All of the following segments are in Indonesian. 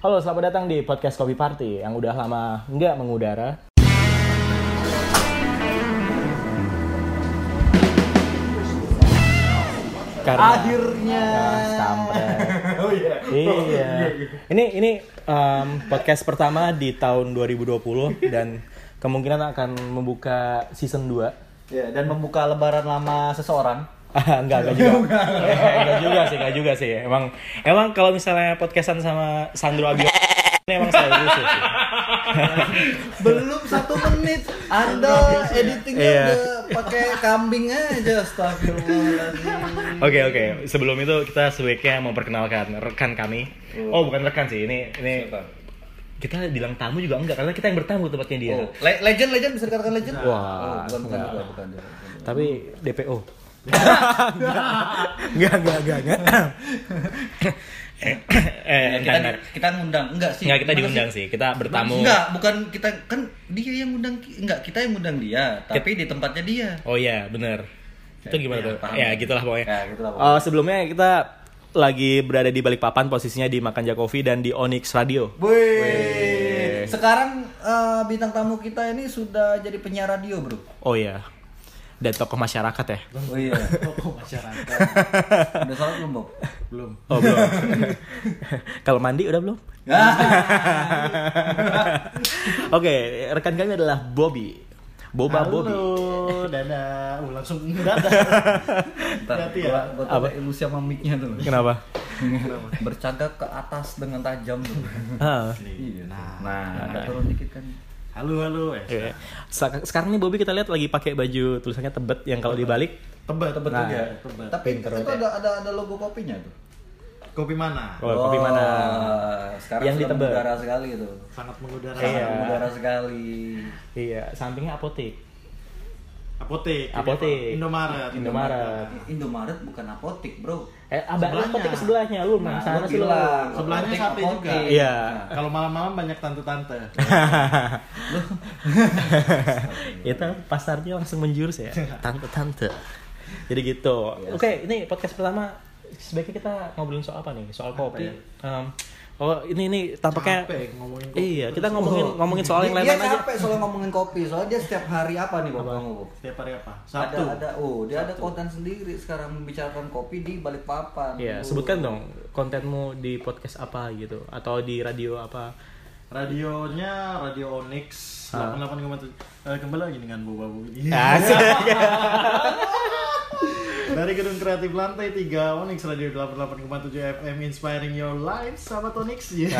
Halo, selamat datang di podcast Kopi Party yang udah lama nggak mengudara. Karena Akhirnya. Ya, kampret. Oh iya. Iya. Ini ini em, podcast pertama di tahun 2020 dan kemungkinan akan membuka season 2. Ya, dan membuka lebaran lama seseorang. Ah, enggak, enggak juga. Enggak juga sih, enggak juga sih. Emang emang kalau misalnya podcastan sama Sandro Abi ini emang saya khusus sih. Belum satu menit, Anda editingnya Iya. udah pakai kambing aja, astagfirullahaladzim. Oke oke, sebelum itu kita sebaiknya memperkenalkan rekan kami. Oh bukan rekan sih, ini ini kita bilang tamu juga enggak karena kita yang bertamu tempatnya dia. Oh, le- legend, legend bisa dikatakan legend? Wah, oh, bukan, bukan, enggak. bukan, bukan, bukan. Tapi DPO. Enggak enggak enggak enggak. eh, Ya, eh, kita, kita ngundang, enggak sih? enggak kita diundang sih. Kita bertamu. Enggak, bukan kita kan dia yang ngundang enggak kita yang ngundang dia, tapi di tempatnya dia. Oh iya, bener. Itu gimana Ya, tuh? paham. Ya, gitulah pokoknya. Ya, gitulah Oh, sebelumnya kita lagi berada di Balikpapan posisinya di Makan Coffee dan di Onyx Radio. Wih. Sekarang eh, bintang tamu kita ini sudah jadi penyiar radio, Bro. Oh iya. Dan tokoh masyarakat ya. Oh iya. Tokoh masyarakat. Udah sholat belum, Bob? Belum. Oh, belum. Kalau mandi udah belum? Oke, rekan kami adalah Bobby. Boba Bobby. Halo, dadah. Uh, langsung dadah. Ntar Hati gua, ya. gua Apa? ilusi sama mic-nya tuh. Kenapa? Bercagak ke atas dengan tajam tuh. Ah. Iya. Nah, agak turun dikit kan. Halo, halo. Eh, Iya. Sek- Sekarang nih Bobby kita lihat lagi pakai baju tulisannya tebet yang kalau dibalik Tebet, tebet Nah, juga. Tebet. Tapi Pinter itu ya. ada ada ada logo kopinya tuh. Kopi mana? Oh, kopi mana? Sekarang Yang sudah ditebak. mengudara sekali itu. Sangat mengudara. Iya. Sangat mengudara sekali. Iya, sampingnya apotek. Apotek. Apotek. Indomaret. Indomaret. Indomaret bukan apotik, Bro. Eh, abang Sebelahnya. apotek sebelahnya lu, Nah, mana sana sih lu? Sebelahnya apotek, sate juga. apotek. Iya. Nah, Kalau malam-malam banyak tante-tante. Itu pasarnya langsung menjurus ya. Tante-tante. Jadi gitu. Oke, ini podcast pertama sebaiknya kita ngobrolin soal apa nih? Soal kopi. ya? Em, oh, ini ini tampaknya Capek ngomongin kopi Iya, kita ngomongin ngomongin soal yang dia, lain-lain dia aja. capek soal ngomongin kopi. Soalnya dia setiap hari apa nih? Kamu, Bob? Setiap hari apa? Ada Sabtu. ada oh, dia ada konten sendiri sekarang membicarakan kopi di Balikpapan. Iya, Oh. sebutkan dong kontenmu di podcast apa gitu atau di radio apa. Radionya Radio Onyx Ah. 88,7. Eh, kembali lagi dengan Boba Bobi. Asik. Dari gedung kreatif lantai 3 Onyx Radio 88,7 FM Inspiring Your Life Sahabat Onyx ya.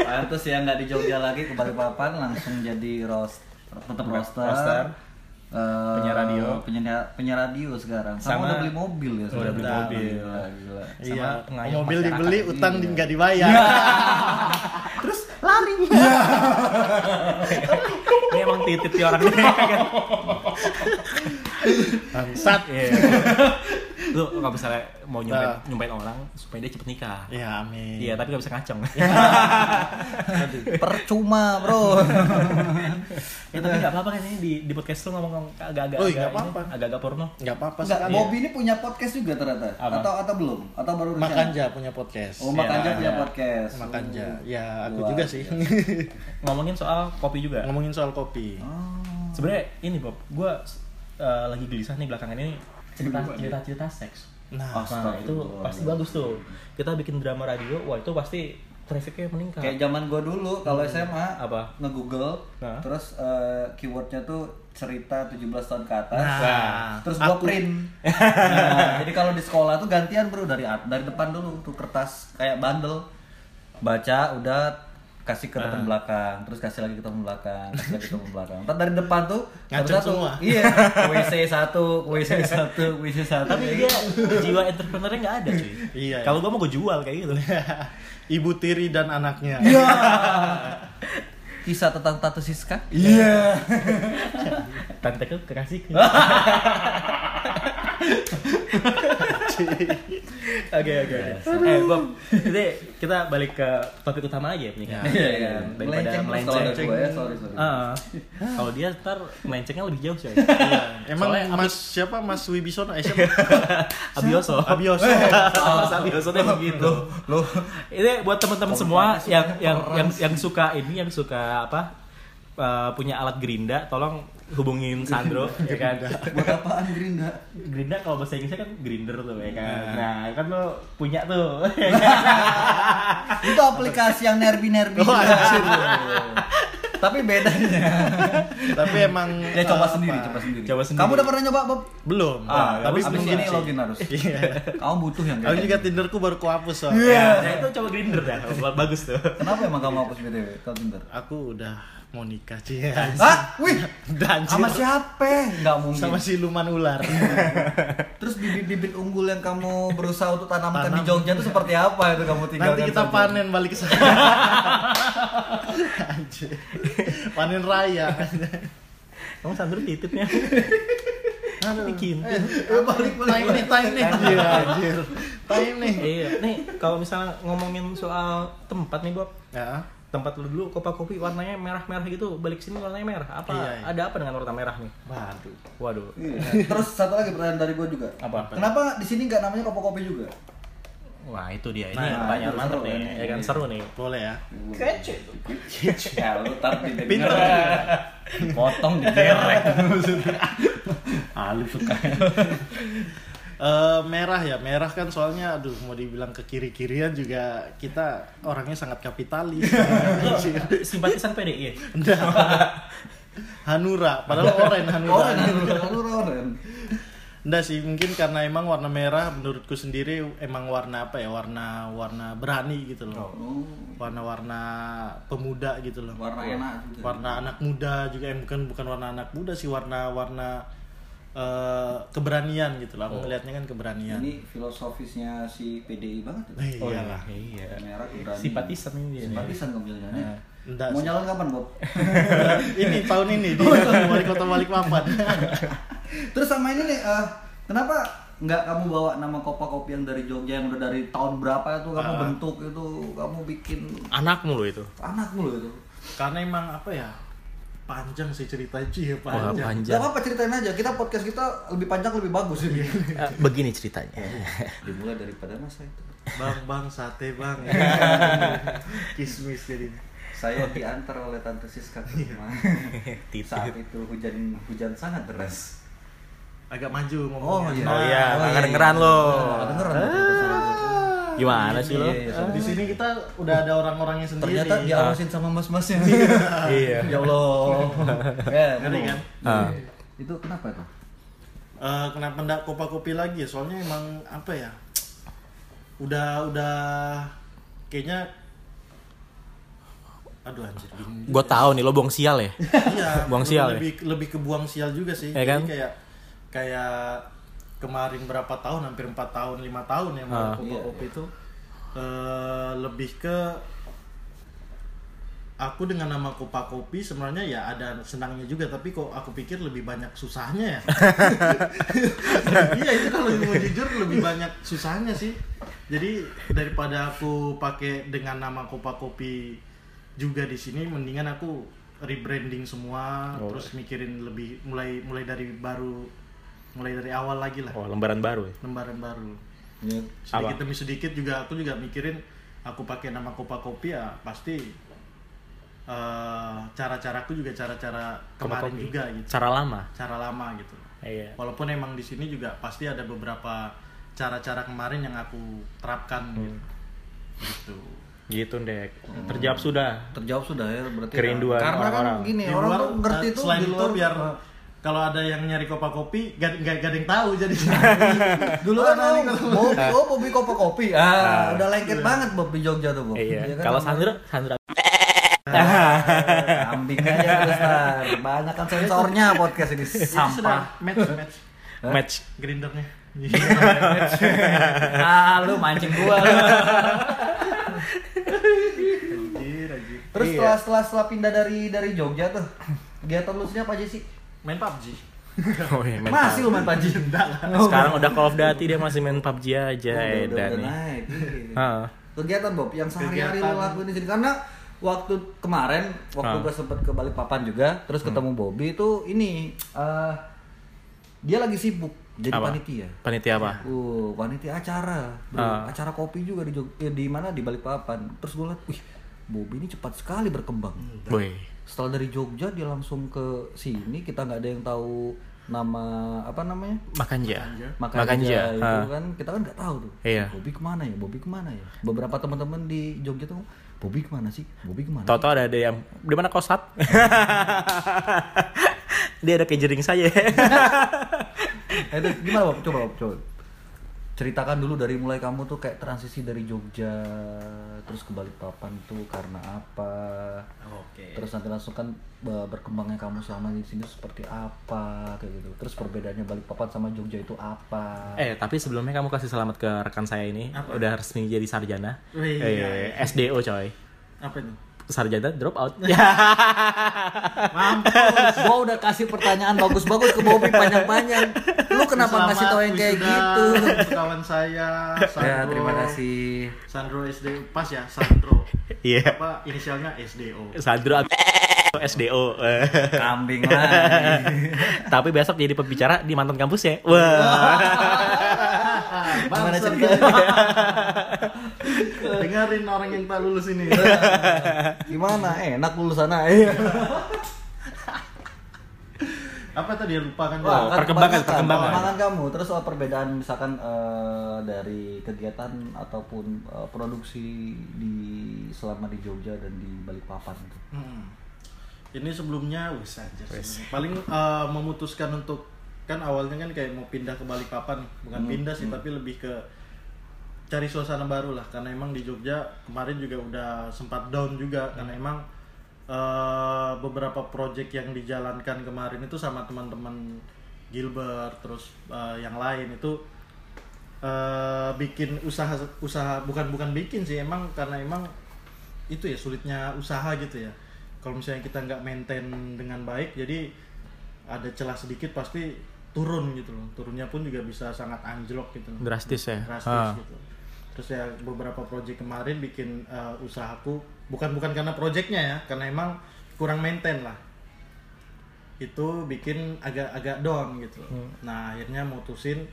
Pantes ya nggak di Jogja lagi ke Balikpapan langsung jadi roast tetap roaster. Roaster. Eh, Penyiar radio. penyiar penyiar radio sekarang sama, Sama- udah beli mobil ya Udah beli mobil. Gila, gila. Iya, mobil dibeli, utang Iya. nggak dibayar. terus lari Ini emang titit di orang kan. Bangsat. Iya. Lu kalau misalnya mau nyumpain, Nah. nyumpain orang supaya dia cepet nikah. Ya amin. Iya, tapi gak bisa ngaceng. percuma bro ya, tapi gak apa-apa kan ini di, di podcast lu ngomong agak-agak Oh, agak nggak apa-apa. agak-agak porno. Nggak apa-apa Enggak, sekali. Bobby ini punya podcast juga ternyata Apa? atau atau belum atau baru rencana? Makanja punya podcast. oh Makanja Ya, punya ya. podcast Makanja. Oh. Ya, aku Luar juga sih. Ngomongin soal kopi juga. Ngomongin soal kopi. Oh. Sebenarnya ini Bob, gue lagi gelisah nih belakangan ini cerita cerita cerita seks. Nah, Nah itu pasti bagus tuh. Kita bikin drama radio, wah itu pasti trafficnya meningkat. kayak zaman gua dulu kalau SMA Apa? nge-google Nah. terus eh, keywordnya tuh cerita 17 tahun ke atas Nah, terus gua aku- print Nah, jadi kalau di sekolah tuh gantian bro dari dari depan dulu tuh kertas kayak bandel baca udah kasih ke Ah. teman belakang terus kasih lagi ke teman belakang kasih lagi ke teman belakang Ntar dari depan tuh Ngaceng satu semua. iya WC satu WC satu WC satu Tapi dia jiwa entrepreneurnya nggak ada cuy. Iya. Kalau gue mau gue jual kayak gitu. Ibu tiri dan anaknya. Iya. kisah tentang Tante Siska Iya. Tante kekasih. Oke oke. Eh Bob, jadi kita balik ke topik utama aja ya penyikat. Ya. Iya, iya. Daripada Melenceng ya, sorry, sorry. Ah, kalau dia ntar melencengnya lebih jauh sih. Iya. Emang Mas siapa Mas Wibisono? Eh siapa? Abioso. Abioso. Mas Abioso tuh begitu. Lo Ini buat teman-teman semua yang yang yang yang suka ini yang suka apa eh, punya alat gerinda, tolong hubungin Sandro ya kan. buat apaan Gerinda? Gerinda kalau bahasa Inggrisnya kan grinder tuh ya kan. Nah, kan lo punya tuh. Itu aplikasi yang nerbi-nerbi. Oh, anjir. Tapi bedanya. Tapi emang Ya coba eh, sendiri, apa? coba sendiri. Coba sendiri. Kamu udah pernah nyoba, Bob? Belum. Ah, tapi abis ini sih. login harus. Iya. Kamu butuh yang Aku kayak juga gitu. Tinderku baru kuhapus soalnya. Iya. Nah, itu coba grinder dah. Bagus tuh. Kenapa emang kamu hapus BTW kalau Tinder? Aku udah mau nikah sih. Hah? Wih, Dan sama siapa? Enggak mungkin. Sama siluman ular. Terus bibit-bibit unggul yang kamu berusaha untuk tanamkan Tanam. di Jogja itu seperti apa itu kamu tinggal? Nanti kita panen balik ke sana. Anjir. Panen raya. Kamu Sandro titipnya. Bikin. Eh, balik balik. Time nih, time nih. Anjir, anjir. Time nih. Iya, nih kalau misalnya ngomongin soal tempat nih Bob, Ya. Tempat lu dulu kopa kopi warnanya merah-merah gitu, balik sini warnanya merah. Apa Iya, iya. ada apa dengan warna merah nih? Waduh. Waduh. Iya. Terus satu lagi pertanyaan dari gua juga. Apa? Kenapa di sini nggak namanya kopi-kopi juga? Wah, itu dia. Ini Nah, itu mantap seru nih. kan? Ya kan seru nih. Boleh ya. Kece. Ya, lu tar Pinter. Potong digerek. ah, lu suka. Eh, merah ya, merah kan soalnya aduh mau dibilang ke kiri-kirian juga kita orangnya sangat kapitalis. Simpatisan PDI. Enggak. Hanura, padahal oren Hanura. Oren, oren, oren. Enggak sih, mungkin karena emang warna merah menurutku sendiri emang warna apa ya? Warna warna berani gitu loh. Oh, Warna-warna pemuda gitu loh. warna enak juga. Warna anak muda juga eh, bukan bukan warna anak muda sih, warna-warna eh, keberanian gitu loh. Aku ngelihatnya kan keberanian. Ini filosofisnya si PDI banget. ya? Eh, iyalah. Iya. Merah keberanian. Simpatisan ini dia. nih. Simpatisan jalannya. Enggak Mau nyalon kapan, Bob? ini tahun ini di wali kota Balikpapan. Terus sama ini nih, eh, kenapa nggak kamu bawa nama kopi-kopi yang dari Jogja yang udah dari tahun berapa itu kamu Ah. bentuk itu kamu bikin Anakmu lo itu. anakmu loh itu. Karena emang apa ya? Panjang sih ceritanya sih ya Wah, panjang. Gak panjang. apa-apa ceritain aja, kita podcast kita lebih panjang lebih bagus ini. Eh, begini ceritanya. Dimulai daripada masa itu. Bang, bang, sate bang. Kismis jadi. Saya diantar oleh Tante Siska ke rumah. Saat itu hujan hujan sangat deras. Agak maju Oh ngomongnya. iya. Oh iya, Oh, iya, kedengeran iya. lo. Nggak tuh. Gimana sih lo? Iya, iya, Di sini kita udah ada orang-orangnya sendiri. Ternyata diawasin sama mas-masnya. Iya. ya Allah. ya, Ngeri kan? Ah. Itu kenapa itu? Eh, kenapa ndak kopa kopi lagi ya? Soalnya emang apa ya? Udah udah kayaknya Aduh anjir bingung. Gue tahu nih lo buang sial ya. Iya, Buang sial ya? lebih lebih ke buang sial juga sih. Ya kan? Jadi kayak kayak kemarin berapa tahun, hampir empat tahun, lima tahun ya Ah. kopi Iya, kopi itu eh, lebih ke aku dengan nama Kopa Kopi sebenarnya ya ada senangnya juga tapi kok aku pikir lebih banyak susahnya ya. iya itu kalau mau jujur lebih banyak susahnya sih. Jadi daripada aku pakai dengan nama Kopa Kopi juga di sini mendingan aku rebranding semua Oh. terus mikirin lebih mulai mulai dari baru mulai dari awal lagi lah Oh, lembaran baru ya. lembaran baru Ya, sedikit Apa? demi sedikit juga aku juga mikirin aku pakai nama Kopa Kopi ya pasti eh, cara-caraku juga cara-cara kemarin Kopi. juga gitu Cara lama. cara lama gitu Iya. walaupun emang di sini juga pasti ada beberapa cara-cara kemarin yang aku terapkan Hmm. gitu Gitu, Dek. Terjawab sudah. terjawab sudah ya berarti. Kerinduan Karena kan orang-orang. gini, Di orang luar, tuh ngerti eh, tuh selain di luar itu biar kalau ada yang nyari kopa kopi gak, gak, gak ada yang tahu jadi Dulu kan oh, Bob, oh Bobby kopi kopi. Ah, Ah. udah lengket banget Bob di Jogja tuh, Bob. Iya. Iya kan, Kalau Sandra, Sandra. Kambing aja terus Tar. Banyak kan sensornya podcast ini sampah. match match Match. grindernya ah, lu mancing gua. lu. Terus Iya. setelah, setelah setelah pindah dari dari Jogja tuh, kegiatan lu apa aja sih? Main PUBG Oh, iya, main Masih lu main PUBG? Sekarang udah Call of Duty dia masih main PUBG aja Oh, udah, udah, Edan udah naik. Iya. Heeh. Kegiatan Bob yang sehari-hari lo lakuin di sini karena waktu kemarin waktu gue sempet ke Balikpapan juga terus ketemu Bobby itu ini eh, dia lagi sibuk jadi Apa? panitia. Panitia apa? Uh, panitia acara, bro. Ah. acara kopi juga di Jog- eh, di mana di Balikpapan. Terus gue liat, wih, Bobby ini cepat sekali berkembang. Boy. Setelah dari Jogja dia langsung ke sini, kita nggak ada yang tahu nama apa namanya? Makanja. Makanja, Makanja. itu ah. kan kita kan nggak tahu tuh. Iya. Bobby ke mana ya? Bobby ke mana ya? Beberapa teman-teman di Jogja tuh, Bobby ke mana sih? Bobby ke mana? Toto ada ada yang di mana kosat? dia ada kejering saya. Eh, itu gimana Bob? Coba Bob, coba. Ceritakan dulu dari mulai kamu tuh kayak transisi dari Jogja terus ke Balikpapan tuh karena apa? Oke. Terus nanti langsung kan be- berkembangnya kamu selama di sini seperti apa kayak gitu. Terus perbedaannya Balikpapan sama Jogja itu apa? eh, tapi sebelumnya kamu kasih selamat ke rekan saya ini. Apa? Udah resmi jadi sarjana. Wih, Eh, iya. SDO coy. Apa itu? Sarjana drop out. Mampus. gua udah kasih pertanyaan bagus-bagus ke Bobby panjang-panjang. Lu kenapa ngasih tau yang kayak Selamat gitu? Kawan saya, Sandro. Ya, terima kasih. Sandro SD pas ya, Sandro. Iya. Apa inisialnya SDO. Sandro SDO. Kambing lagi. tapi besok jadi pembicara di mantan kampus ya. Wah. Gimana Bangsat. ceritanya? Dengerin orang yang tak lulus ini. Gimana? Enak lulusannya. Iya. Apa tadi ya lupa kan? Wah, ya? perkembangan, kebanyakan. perkembangan. Perkembangan kamu. Terus soal perbedaan misalkan eh, dari kegiatan ataupun eh, produksi di selama di Jogja dan di Balikpapan itu. Hmm. Ini sebelumnya wis aja. Paling eh, memutuskan untuk kan awalnya kan kayak mau pindah ke Balikpapan, bukan Hmm, pindah sih tapi lebih ke cari suasana baru lah karena emang di Jogja kemarin juga udah sempat down juga karena Hmm. emang eh, beberapa project yang dijalankan kemarin itu sama teman-teman Gilbert terus eh, yang lain itu eh, bikin usaha usaha bukan bukan bikin sih emang karena emang itu ya sulitnya usaha gitu ya kalau misalnya kita nggak maintain dengan baik jadi ada celah sedikit pasti turun gitu loh turunnya pun juga bisa sangat anjlok gitu loh. Drastis ya. drastis Ah. gitu terus ya beberapa project kemarin bikin eh, usahaku bukan bukan karena projectnya ya karena emang kurang maintain lah itu bikin agak-agak down gitu. Hmm. nah akhirnya mutusin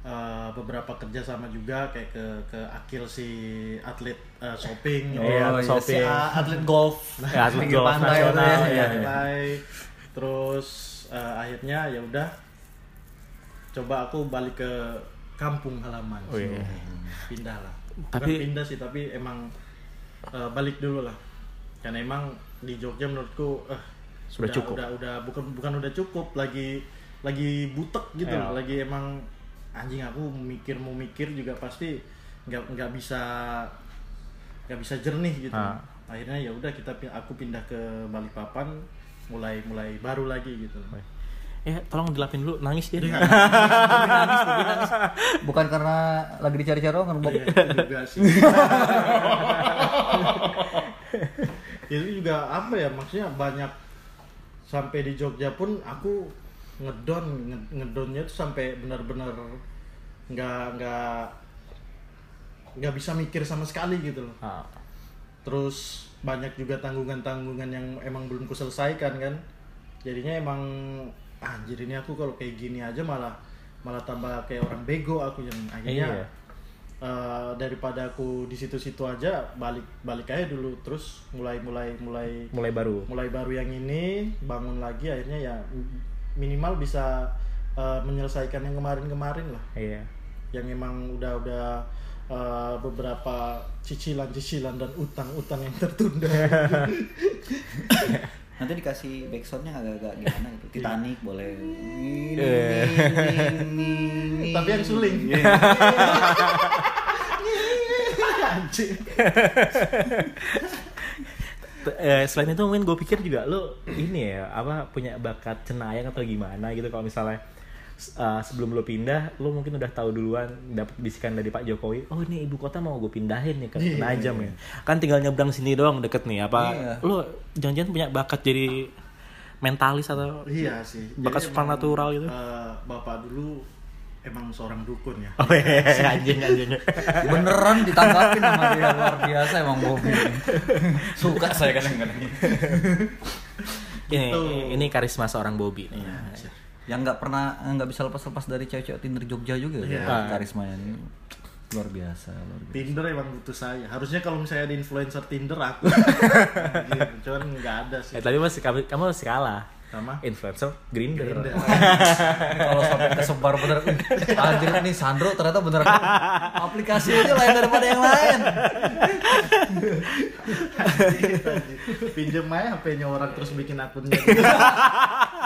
eh, beberapa kerja sama juga kayak ke ke akil si atlet eh, shopping. Iya, iya, shopping. si a- atlet golf. Ya, atlet golf pantai nasional, ya. iya. santai terus eh, akhirnya ya udah coba aku balik ke kampung halaman Oh, iya. pindah lah bukan Tapi- pindah sih tapi emang eh, balik dulu lah karena emang di Jogja menurutku eh, Sudah cukup. udah udah bukan bukan udah cukup lagi lagi butek gitu Iya. lagi emang anjing aku mikir mau mikir juga pasti nggak nggak bisa nggak bisa jernih gitu Ah. akhirnya ya udah kita aku pindah ke Balikpapan mulai mulai baru lagi gitu Eh, tolong dilapin dulu, nangis dia. Dia nggak nangis, Bobby nangis. Bukan karena lagi dicari-cari orang, Bob. Iya, itu juga sih itu juga apa ya maksudnya banyak sampai di Jogja pun aku ngedon nge- ngedonnya tuh sampai benar-benar nggak nggak nggak bisa mikir sama sekali gitu loh Ah. terus banyak juga tanggungan-tanggungan yang emang belum kuselesaikan kan jadinya emang anjir ini aku kalau kayak gini aja malah malah tambah kayak orang bego aku yang akhirnya Iya. eh, daripada aku di situ-situ aja balik balik aja dulu terus mulai mulai mulai Mulai baru. mulai baru yang ini bangun lagi akhirnya ya minimal bisa eh, menyelesaikan yang kemarin-kemarin lah Iya. yang emang udah udah uh, beberapa cicilan-cicilan dan utang-utang yang tertunda. Nanti dikasih backsoundnya agak-agak gimana gitu. Titanic boleh. Eh. Tapi yang suling. Iya. Anjing. Eh, selain itu mungkin gue pikir juga lo ini ya apa punya bakat cenayang atau gimana gitu kalau misalnya eh, sebelum lo pindah lo mungkin udah tahu duluan dapat bisikan dari Pak Jokowi oh ini ibu kota mau gue pindahin nih ke Iya, Penajam ya kan tinggal nyebrang sini doang deket nih apa Iya. lo jangan-jangan punya bakat jadi mentalis atau Iya sih. Bakat Jadi supernatural emang, gitu? eh, bapak dulu emang seorang dukun ya. Oh iya, anjing anjing. Beneran ditangkapin sama dia luar biasa emang Bobby. Suka saya kadang-kadang. Ini Gitu. ini karisma seorang Bobby nih. Yang nggak pernah nggak bisa lepas-lepas dari cewek-cewek Tinder Jogja juga Iya. ya, karismanya ini luar biasa, luar biasa. Tinder emang butuh saya. Harusnya kalau misalnya ada influencer Tinder aku. Cuman nggak ada sih. Eh, tapi masih kamu, kamu masih kalah. Sama? Influencer Grinder. Grinder. Kalau sampai kesebar bener, anjir nih Sandro ternyata bener aplikasi aja lain daripada yang lain. Pinjem aja HP-nya orang terus bikin akunnya.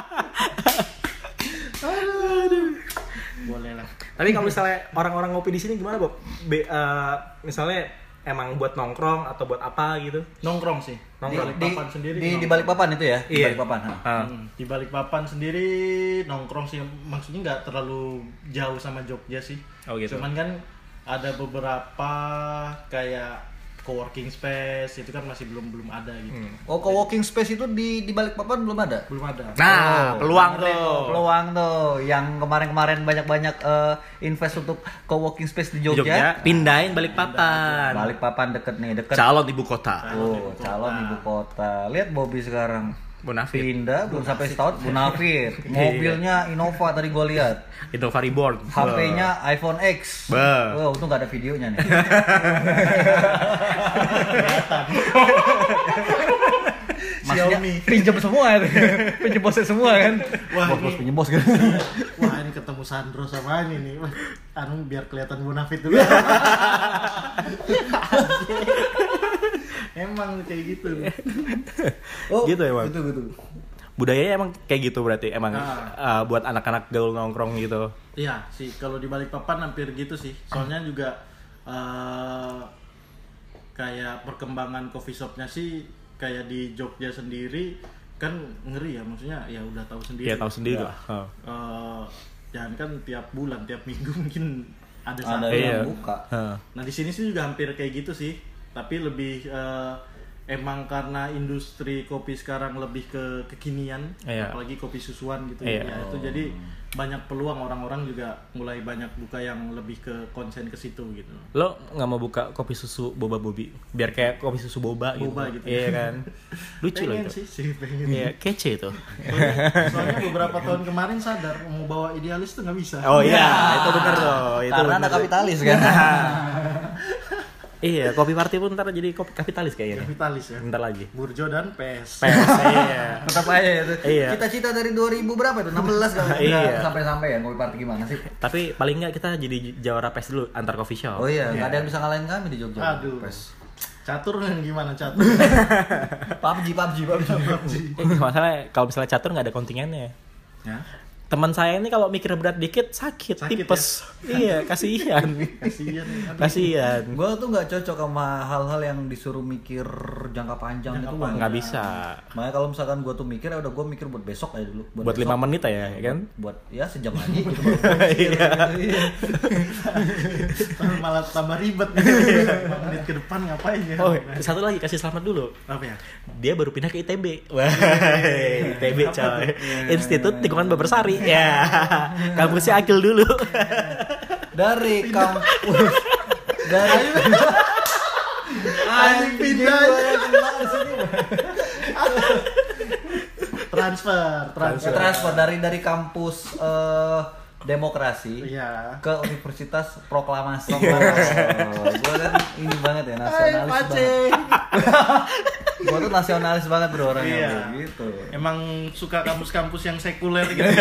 Boleh lah. Tapi kalau misalnya orang-orang ngopi di sini gimana, Bob? Be- eh, misalnya emang buat nongkrong atau buat apa gitu? Nongkrong sih. Di, Nongkrong di, papan sendiri. di, di balik papan itu ya, di Iya. balik papan. ha. Ah. Hmm, di balik papan sendiri nongkrong sih maksudnya nggak terlalu jauh sama Jogja sih. Oh, gitu. Cuman kan ada beberapa kayak co-working space itu kan masih belum belum ada gitu. Oh, co-working space itu di di balik papan belum ada. Belum ada. Nah, Oh, peluang kemarin tuh. Peluang tuh yang kemarin-kemarin banyak-banyak eh, invest untuk co-working space di Di Jogja. Jogja, pindahin balik papan. Balik papan deket nih, deket. Calon ibu kota. Oh, calon ibu kota. Lihat Bobby sekarang. Munafik. Pindah belum sampai setahun Munafir. Mobilnya Innova tadi gua lihat. Innova Reborn. HP-nya iPhone X. Bah. Oh, untung gak ada videonya nih. Maksudnya Xiaomi. pinjam semua itu. pinjam bosnya semua kan. Wah, bos bos ini- pinjam bos kan. Wah ini ketemu Sandro sama ini nih. Wah, anu biar kelihatan bonafit dulu. Emang kayak gitu. Oh, Gitu emang. Gitu gitu. Budayanya emang kayak gitu berarti emang Ah. uh, buat anak-anak gaul nongkrong gitu. Iya sih, kalau di balik papan hampir gitu sih. Soalnya juga eh, kayak perkembangan coffee shopnya sih kayak di Jogja sendiri kan ngeri ya maksudnya ya udah tahu sendiri. Iya tahu sendiri Ya. lah. Oh. Eh, jangan kan tiap bulan, tiap minggu mungkin ada Ada satu. Iya. yang buka. Heeh. Nah di sini sih juga hampir kayak gitu sih, tapi lebih eh, emang karena industri kopi sekarang lebih ke kekinian, Iya. apalagi kopi susuan gitu Iya. ya itu jadi banyak peluang orang-orang juga mulai banyak buka yang lebih ke konsen ke situ gitu. Lo nggak mau buka kopi susu boba bobi biar kayak kopi susu boba gitu. Boba gitu. Iya kan. Lucu loh itu. sih sih pengen. Iya, kece itu. Soalnya, soalnya beberapa tahun kemarin sadar mau bawa idealis tuh nggak bisa. Oh iya, itu bener loh. Itu Karena bener. anak kapitalis kan. Iya, kopi party pun ntar jadi kopi kapitalis kayaknya. Kapitalis ya. Bentar lagi. Burjo dan PS. PS, iya. Tetap aja itu. Iya. Cita-cita dari 2000 berapa itu? 16 kalau Iya. sampai-sampai ya ngopi party gimana sih? Tapi paling nggak kita jadi jawara PES dulu antar coffee shop. Oh iya, nggak ada yang bisa ngalahin kami di Jogja. Aduh. Pes. Catur kan gimana catur? PUBG, PUBG, PUBG. Eh, masalah kalau misalnya catur nggak ada kontingennya. ya. Teman saya ini kalau mikir berat dikit sakit, Sakit tipes. Iya, kasihan. Kasihan. Kasihan. Gue tuh nggak cocok sama hal-hal yang disuruh mikir jangka panjang Jangka itu panjang. Nggak bisa. Makanya kalau misalkan gue tuh mikir ya udah gue mikir buat besok aja dulu. Buat besok. lima menit ya, ya kan? Buat ya sejam lagi gitu. Iya. Iya. malah tambah ribet nih. Lima menit ke depan ngapain ya? Oh, satu lagi kasih selamat dulu. apa ya? Dia baru pindah ke ITB. Wah, ITB coy. Institut Lingkungan Bebersari. Ya. Kampusnya Akil dulu. Dari kampus dari Anjing pindah. sini. Transfer, Ya, transfer. transfer dari dari kampus eh, demokrasi Iya. ke Universitas Proklamasi. Oh, gue kan ini banget ya Hai, nasionalis banget. Gue tuh nasionalis banget bro orangnya Iya. bro. gitu. Emang suka kampus-kampus yang sekuler gitu.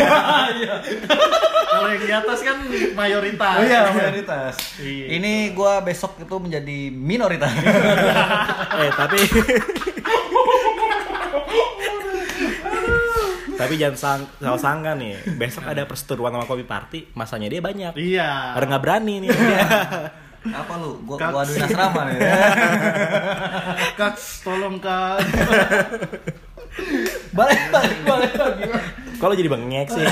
Kalau yang di atas kan mayoritas. Oh iya mayoritas. Iya. Ini gue besok itu menjadi minoritas. eh, tapi Tapi jangan sang, salah sangka nih, besok ada perseteruan sama kopi party, masanya dia banyak. Iya. Orang nggak berani nih. Apa lu? Gue Kak- gua aduin asrama nih. Kak, tolong kak. balik balik balik lagi. Kalau jadi bengek sih.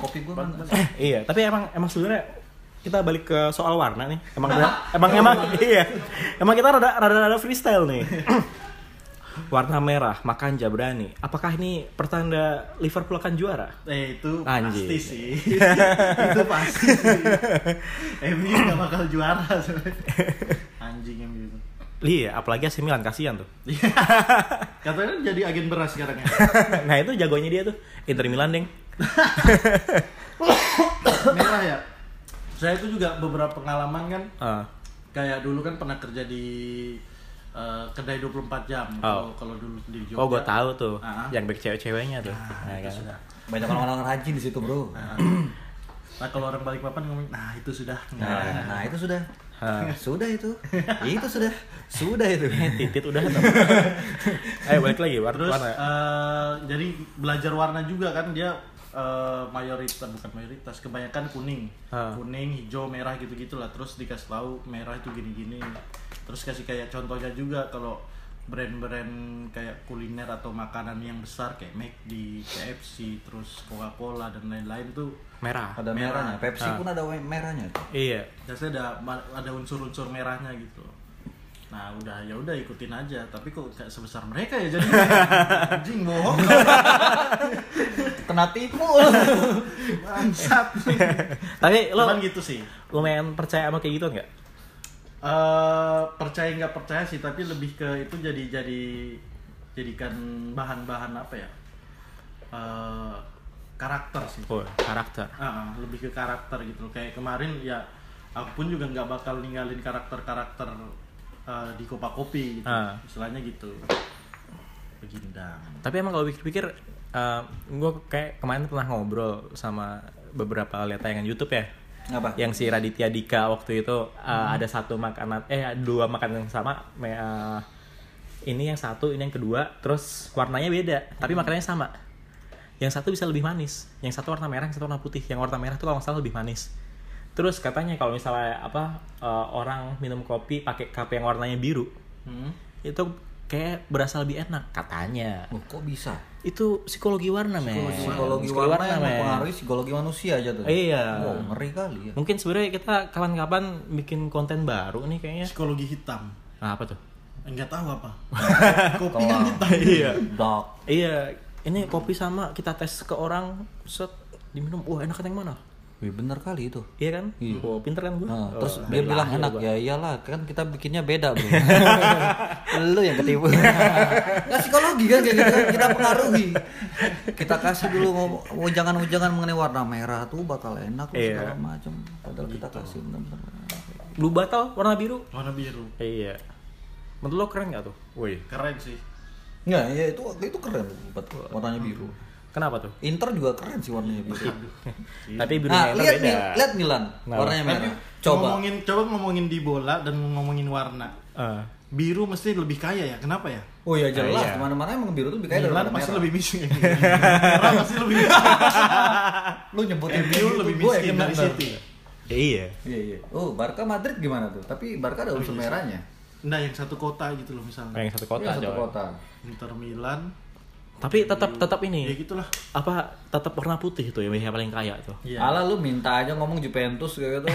Kopi gue mana? iya, tapi emang emang sebenarnya kita balik ke soal warna nih. Emang emang emang iya. Emang kita rada rada, rada freestyle nih. warna merah makan Jabrani. Apakah ini pertanda Liverpool akan juara? Eh itu Anjing. pasti sih. itu pasti sih. MU nggak bakal juara sebenarnya. Anjing MU itu. Iya, apalagi AC Milan kasihan tuh. Iya. Katanya jadi agen beras sekarang ya. nah itu jagonya dia tuh Inter Milan deng. Merah ya. Saya itu juga beberapa pengalaman kan Ah, kayak dulu kan pernah kerja di eh, kedai 24 jam kalau kalau dulu di Jogja. oh gue tahu tuh, Ah. yang back cewek-ceweknya tuh. Nah, Nah, itu kan. sudah. Banyak orang-orang rajin di situ, Bro. Nah, nah, kalau orang balik papan ngomong, nah itu sudah. Nah, nah itu sudah. Ah. Sudah itu. itu sudah. Sudah itu. Titit udah. Ayo balik lagi warna. Terus warna. eh, jadi belajar warna juga kan dia eh, mayoritas bukan mayoritas kebanyakan kuning, Ah. kuning, hijau, merah gitu gitulah. Terus dikasih tahu merah itu gini-gini. Terus kasih kayak contohnya juga kalau brand-brand kayak kuliner atau makanan yang besar kayak McD, KFC, terus Coca-Cola dan lain-lain tuh merah. Ada Merah. merahnya. Pepsi Ah. pun ada merahnya tuh. Iya. biasanya ada ada unsur-unsur merahnya gitu. Nah udah ya udah ikutin aja. Tapi kok gak sebesar mereka ya jadi anjing bohong. Kena tipu. Bangsat. Tapi lo Cuman gitu sih. lumayan percaya sama kayak gitu nggak? Eh percaya nggak percaya sih tapi lebih ke itu jadi jadi jadikan bahan-bahan apa ya eh karakter sih Oh, karakter. Ah, lebih ke karakter gitu kayak kemarin ya aku pun juga nggak bakal ninggalin karakter-karakter eh, di Kopa Kopi gitu Ah. istilahnya gitu begindang Tapi emang kalau pikir-pikir, gue kayak kemarin pernah ngobrol sama beberapa lihat tayangan YouTube ya. Apa? Yang si Raditya Dika waktu itu uh, ada satu makanan, eh dua makanan yang sama. me- uh, ini yang satu, ini yang kedua. Terus warnanya beda, tapi makanannya sama. Yang satu bisa lebih manis, yang satu warna merah, yang satu warna putih. Yang warna merah tuh kalau nggak salah lebih manis. Terus katanya kalau misalnya apa uh, orang minum kopi pakai cup yang warnanya biru, Hmm? itu kayak berasa lebih enak katanya. Oh, kok bisa? Itu psikologi warna, men. Psikologi warna yang men. mempengaruhi psikologi manusia aja tuh. Iya. Wow, ngeri kali ya. Mungkin sebenarnya kita kapan-kapan bikin konten baru nih kayaknya. psikologi hitam Nah, apa tuh? nggak tahu apa kopi kan hitam iya. Dark. Iya, ini kopi sama kita tes ke orang, set diminum, wah enak yang mana? Wih, bener kali itu. Iya kan? Iya. Oh, pinter kan gue? Nah, terus dia bilang enak ya iyalah kan kita bikinnya beda bro lu yang ketipu nggak psikologi kan kayak gitu kan kita pengaruhi kita kasih dulu ujangan-ujangan mengenai warna merah tuh bakal enak loh, Iya. segala macam padahal kita kasih bener-bener Blue bottle warna biru. warna biru Iya. Menurut lo keren gak tuh? Woi. keren sih nggak ya itu itu keren buat warnanya biru Kenapa tuh? Inter juga keren sih warnanya biru Tapi birunya nah itu lihat beda. Mil, lihat Milan Kenapa? warnanya Tapi merah coba ngomongin coba ngomongin di bola dan ngomongin warna Eh, biru mesti lebih kaya ya kenapa ya oh ya jelas Iya. ke mana-mana emang biru tuh lebih kaya Milan daripada pasti merah lebih miskin merah pasti lebih lu nyebutin kayak gitu, lebih miskin yakin dari. City ya iya. Iya iya. Oh, Barca Madrid gimana tuh? Tapi Barca ada unsur merahnya. nah yang satu kota gitu loh misalnya Yang satu kota Iya, satu kota. Inter Milan Tapi tetap tetap ya ini gitulah apa tetap warna putih itu yang yang paling kaya tuh. Iya. Alah lu minta aja ngomong Juventus kayak gitu.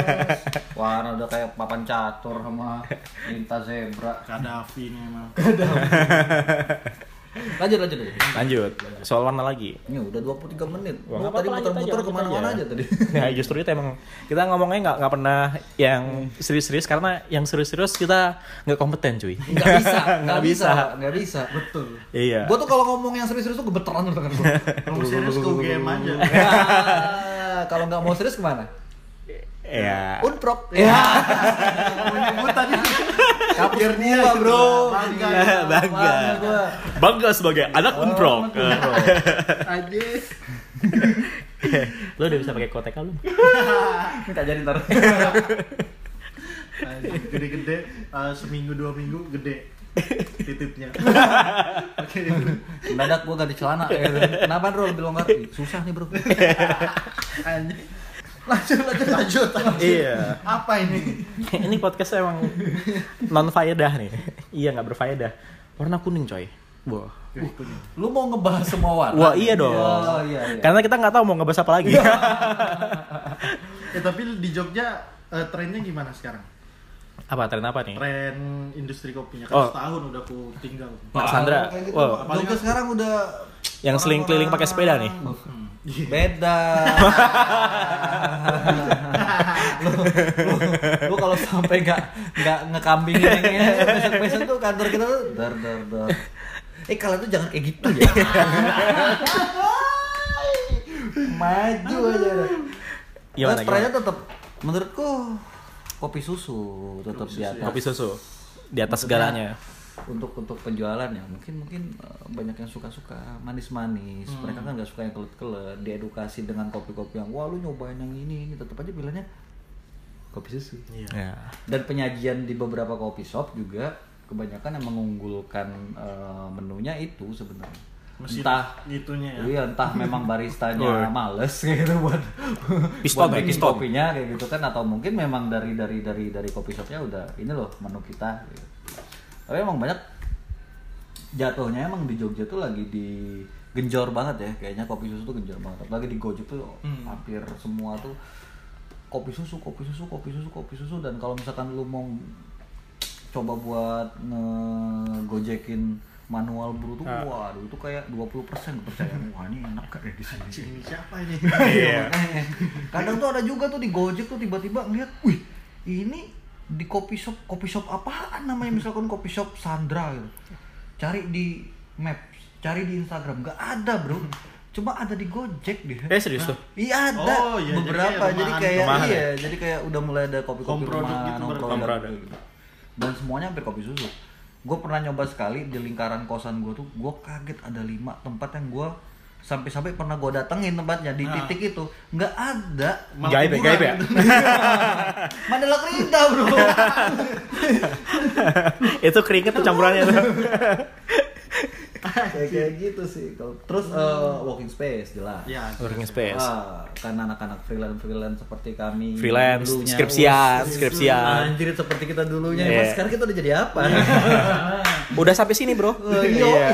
Wah, udah kayak papan catur sama minta zebra. Kadafi nih emang Lanjut lanjut. Lanjut. Soal warna lagi. Ini udah 23 menit. Wah, nggak tadi muter-muter aja, ke mana-mana aja aja. tadi. Nah justru itu emang kita ngomongnya nggak nggak pernah yang serius-serius karena yang serius-serius kita nggak kompeten cuy. Nggak bisa, nggak bisa. nggak bisa. betul Iya. Gua tuh kalau ngomong yang serius-serius tuh gemeteran tuh kan gua. kalau serius ke UGM aja Ah, Kalau nggak mau serius ke mana? Ya. Unprok. ya menyebut tadi Kapir dia, gitu. bro. Bangga. Bangga. gua. Bangga sebagai anak unprok. aja Lo udah bisa pakai kotek belum? Minta jadi ntar. gede-gede eh, seminggu dua minggu gede titipnya oke Mendadak gua ganti celana. Kenapa bro lebih longgar? Susah nih bro. anjing lanjut lanjut lanjut Iya. apa ini Ini podcast emang non faedah nih. Iya nggak berfaedah. Warna kuning coy. Wah. Lu mau ngebahas semua warna? Wah iya dong. Oh, iya, iya. Karena kita nggak tahu mau ngebahas apa lagi. ya tapi di Jogja eh, trennya gimana sekarang Apa tren apa nih? tren industri kopinya kan Oh. setahun udah aku tinggal Mak Sandra. Gitu. Wow. Jogja sekarang udah Yang seling keliling pakai sepeda nih. beda lu, lu, lu kalau sampai nggak nggak ngekambingin ini besok besok tuh kantor kita tuh dar dar dar eh kalian tuh jangan kayak gitu ya maju aja. Gimana, Terus trennya tetap menurutku kopi susu tetap di atas Kopi susu di atas segalanya. Untuk untuk penjualan ya mungkin mungkin eh, banyak yang suka suka manis manis Hmm. mereka kan nggak suka yang kelet kelet diedukasi dengan kopi kopi yang wah lu nyobain yang ini ini tetap aja bilangnya kopi susu iya Ya. dan penyajian di beberapa kopi shop juga kebanyakan yang mengunggulkan eh, menunya itu sebenarnya Mesin entah itunya ya Iya, entah memang baristanya Oh. males gitu buat Piston buat bikin kopinya kayak gitu kan atau mungkin memang dari dari dari dari kopi shopnya udah ini loh menu kita gitu. Tapi emang banyak jatuhnya emang di Jogja tuh lagi di genjor banget ya. Kayaknya kopi susu tuh genjor banget. Apalagi di Gojek tuh Hmm. hampir semua tuh kopi susu kopi susu kopi susu kopi susu. Dan kalau misalkan lu mau coba buat ngegojekin manual brew tuh waduh itu kayak 20% kepercayaan. Wah ini enak kayak di sini? Ini siapa ini? Iya. Makanya, kadang tuh ada juga tuh di Gojek tuh tiba-tiba ngeliat, wih ini di kopi shop kopi shop apaan namanya misalkan kopi shop Sandra gitu. Cari di Maps, cari di Instagram nggak ada bro. Cuma ada di Gojek deh. Eh serius tuh. Iya ada Oh, iya, jadi beberapa kayak jadi kayak iya jadi kayak udah mulai ada kopi-kopi rumahan, gitu product. gitu. dan semuanya hampir kopi susu gue pernah nyoba sekali di lingkaran kosan gue tuh gue kaget ada lima tempat yang gue sampai-sampai pernah gue datengin tempatnya di Nah. titik itu nggak ada Malah Gaib ya, gaib ya. Mandala Kerita bro Itu keringet tuh campurannya tuh. kayak kayak gitu sih Kalau- terus eh, walking space jelas ya Working space. Ah, kan anak-anak freelance freelance seperti kami Freelance, dulunya. skripsian, Wah, skripsian. anjir seperti kita dulunya Iya. Emang sekarang kita udah jadi apa Udah sampai sini, Bro. iya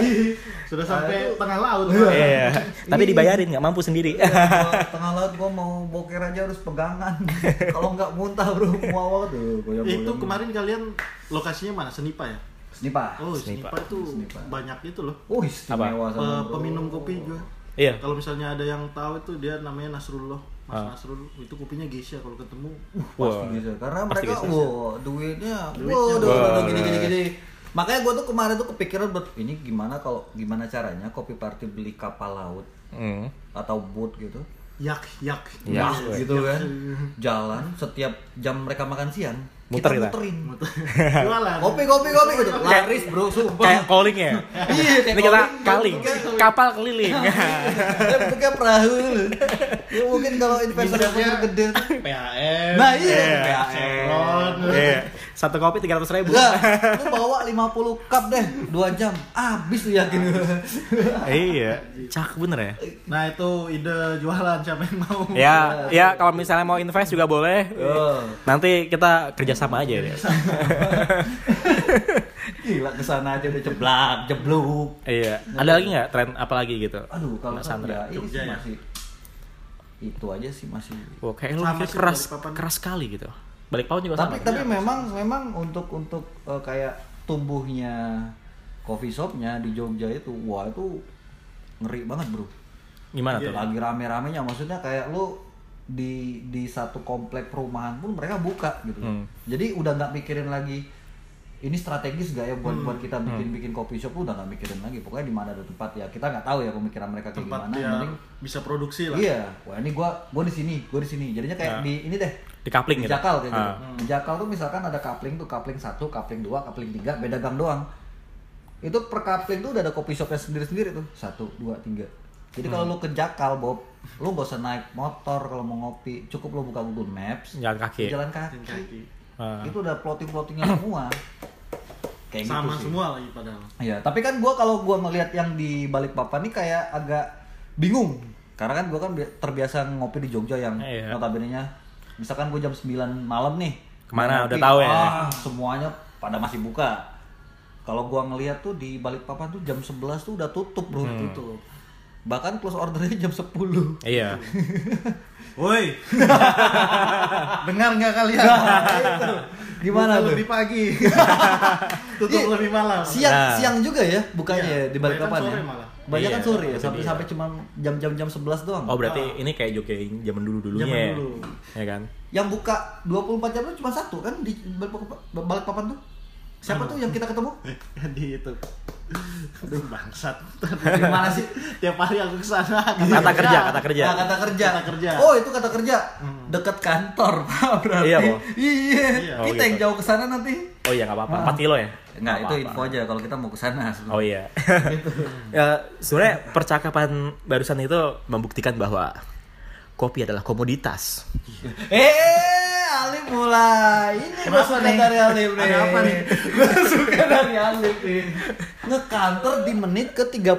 sudah sampai tengah laut Iya. Tapi dibayarin nggak mampu sendiri. Gua tengah laut gua mau boker aja harus pegangan. Kalau nggak muntah bro muawal tuh goyang itu kemarin kalian lokasinya mana? Senipa ya? Snipa oh Senipa. senipa itu Senipa. banyak itu loh. Oh istimewa sama peminum kopi juga. Iya. kalau misalnya ada yang tahu itu dia namanya Nasrullah. Mas Ah. Nasrul itu kopinya Geisha kalau ketemu. Pasti Wah. gitu karena Pasti mereka wow duitnya Duitnya. wow udah gini gini makanya gua tuh kemarin tuh kepikiran buat ini gimana kalau gimana caranya kopi party beli kapal laut Hmm. atau boat gitu yak yak Ya, Nah, gitu kan jalan setiap jam mereka makan siang Muter kita kita. muterin jualan kopi kopi kopi gitu laris bro sumpah Kayak calling ya. iya kayak Ini kita calling. kaling, kapal keliling. Ya, bentuknya perahu. Ya mungkin kalau investor investor gede. PHM Nah iya, Iya. Satu kopi tiga ratus ribu. Enggak, lu bawa 50 cup deh, 2 jam. Habis lu yakin. Iya. Cak bener ya. nah itu ide jualan siapa yang mau Ya, ya kalau misalnya mau invest juga boleh. Oh. Nanti kita kerjasama aja ya. Gila ke sana aja udah ceblak, jebluk. Iya. Ada lagi nggak tren apa lagi gitu? Aduh, kalau Mas Sandra Sandra. ini Jogja ya? masih itu aja sih masih Wah, kayak lu keras keras sekali gitu. Balikpapan juga tapi sama. tapi memang memang untuk untuk eh, kayak tumbuhnya coffee shopnya di Jogja itu wah itu ngeri banget bro Gimana Iya. tuh? lagi rame-ramenya maksudnya kayak lu di di satu komplek perumahan pun mereka buka gitu Hmm. jadi udah nggak mikirin lagi ini strategis gak ya buat buat kita bikin bikin kopi shop udah nggak mikirin lagi pokoknya di mana ada tempat ya kita nggak tahu ya pemikiran mereka kayak tempat gimana yang penting bisa produksi lah iya wah ini gua gua di sini gua di sini jadinya kayak Ya. di ini deh Di coupling di gitu. jakal kayak gitu Ah. di jakal tuh misalkan ada coupling tuh coupling satu coupling dua coupling tiga beda gang doang itu per coupling tuh udah ada kopi shopnya sendiri sendiri tuh satu dua tiga jadi kalau Hmm. lu ke jakal Bob lu gak usah naik motor kalau mau ngopi cukup lu buka Google Maps Jalan kaki. jalan kaki, Jalan kaki. Ah. itu udah plotting plottingnya semua kayak sama gitu sih semua lagi padahal Iya, tapi kan gua kalau gua ngelihat yang di balik papan nih kayak agak bingung. Karena kan gua kan bi- terbiasa ngopi di Jogja yang Iya. notabene-nya misalkan gua jam 9 malam nih. Ke mana? Udah tahu ya? ah, semuanya pada masih buka. Kalau gua ngelihat tuh di balik papan tuh jam 11 tuh udah tutup, Bro. Hmm. Tutup. Bahkan close ordernya jam 10. Iya. woi dengar nggak kalian Nah, itu. Gimana Buka tuh? lebih pagi. Tutup Iya. lebih malam. Siang Nah. siang juga ya bukanya Iya, ya di balik papan ya. malah. Banyak kan Iya, sore ya sampai dia. sampai cuma jam-jam jam 11 doang. Oh berarti ini kayak Jogja zaman dulu dulunya Zaman ya? dulu. Ya kan? Yang buka 24 jam itu cuma satu kan di balik papan tuh. Siapa tuh yang kita ketemu? di itu. Aduh bangsat. Gimana sih? Tiap hari aku ke sana. Kata kerja, kata kerja. Nah, kata kerja. Kata kerja. Oh, itu kata kerja. Hmm. Dekat kantor, Pak, berarti. Iya. Iya. Iya. Oh, Kita yang gitu. jauh ke sana nanti. Oh iya nggak apa-apa. Ah. 4 kilo ya? Enggak, Nggak itu apa-apa. info aja kalau kita mau ke sana. Oh iya. ya, sebenarnya percakapan barusan itu membuktikan bahwa kopi adalah komoditas. Eh, Alif mulai. Ini gue suka nih? dari Alif nih. Ada apa nih? Gue suka dari Alif nih. Ngekantor di menit ke 31.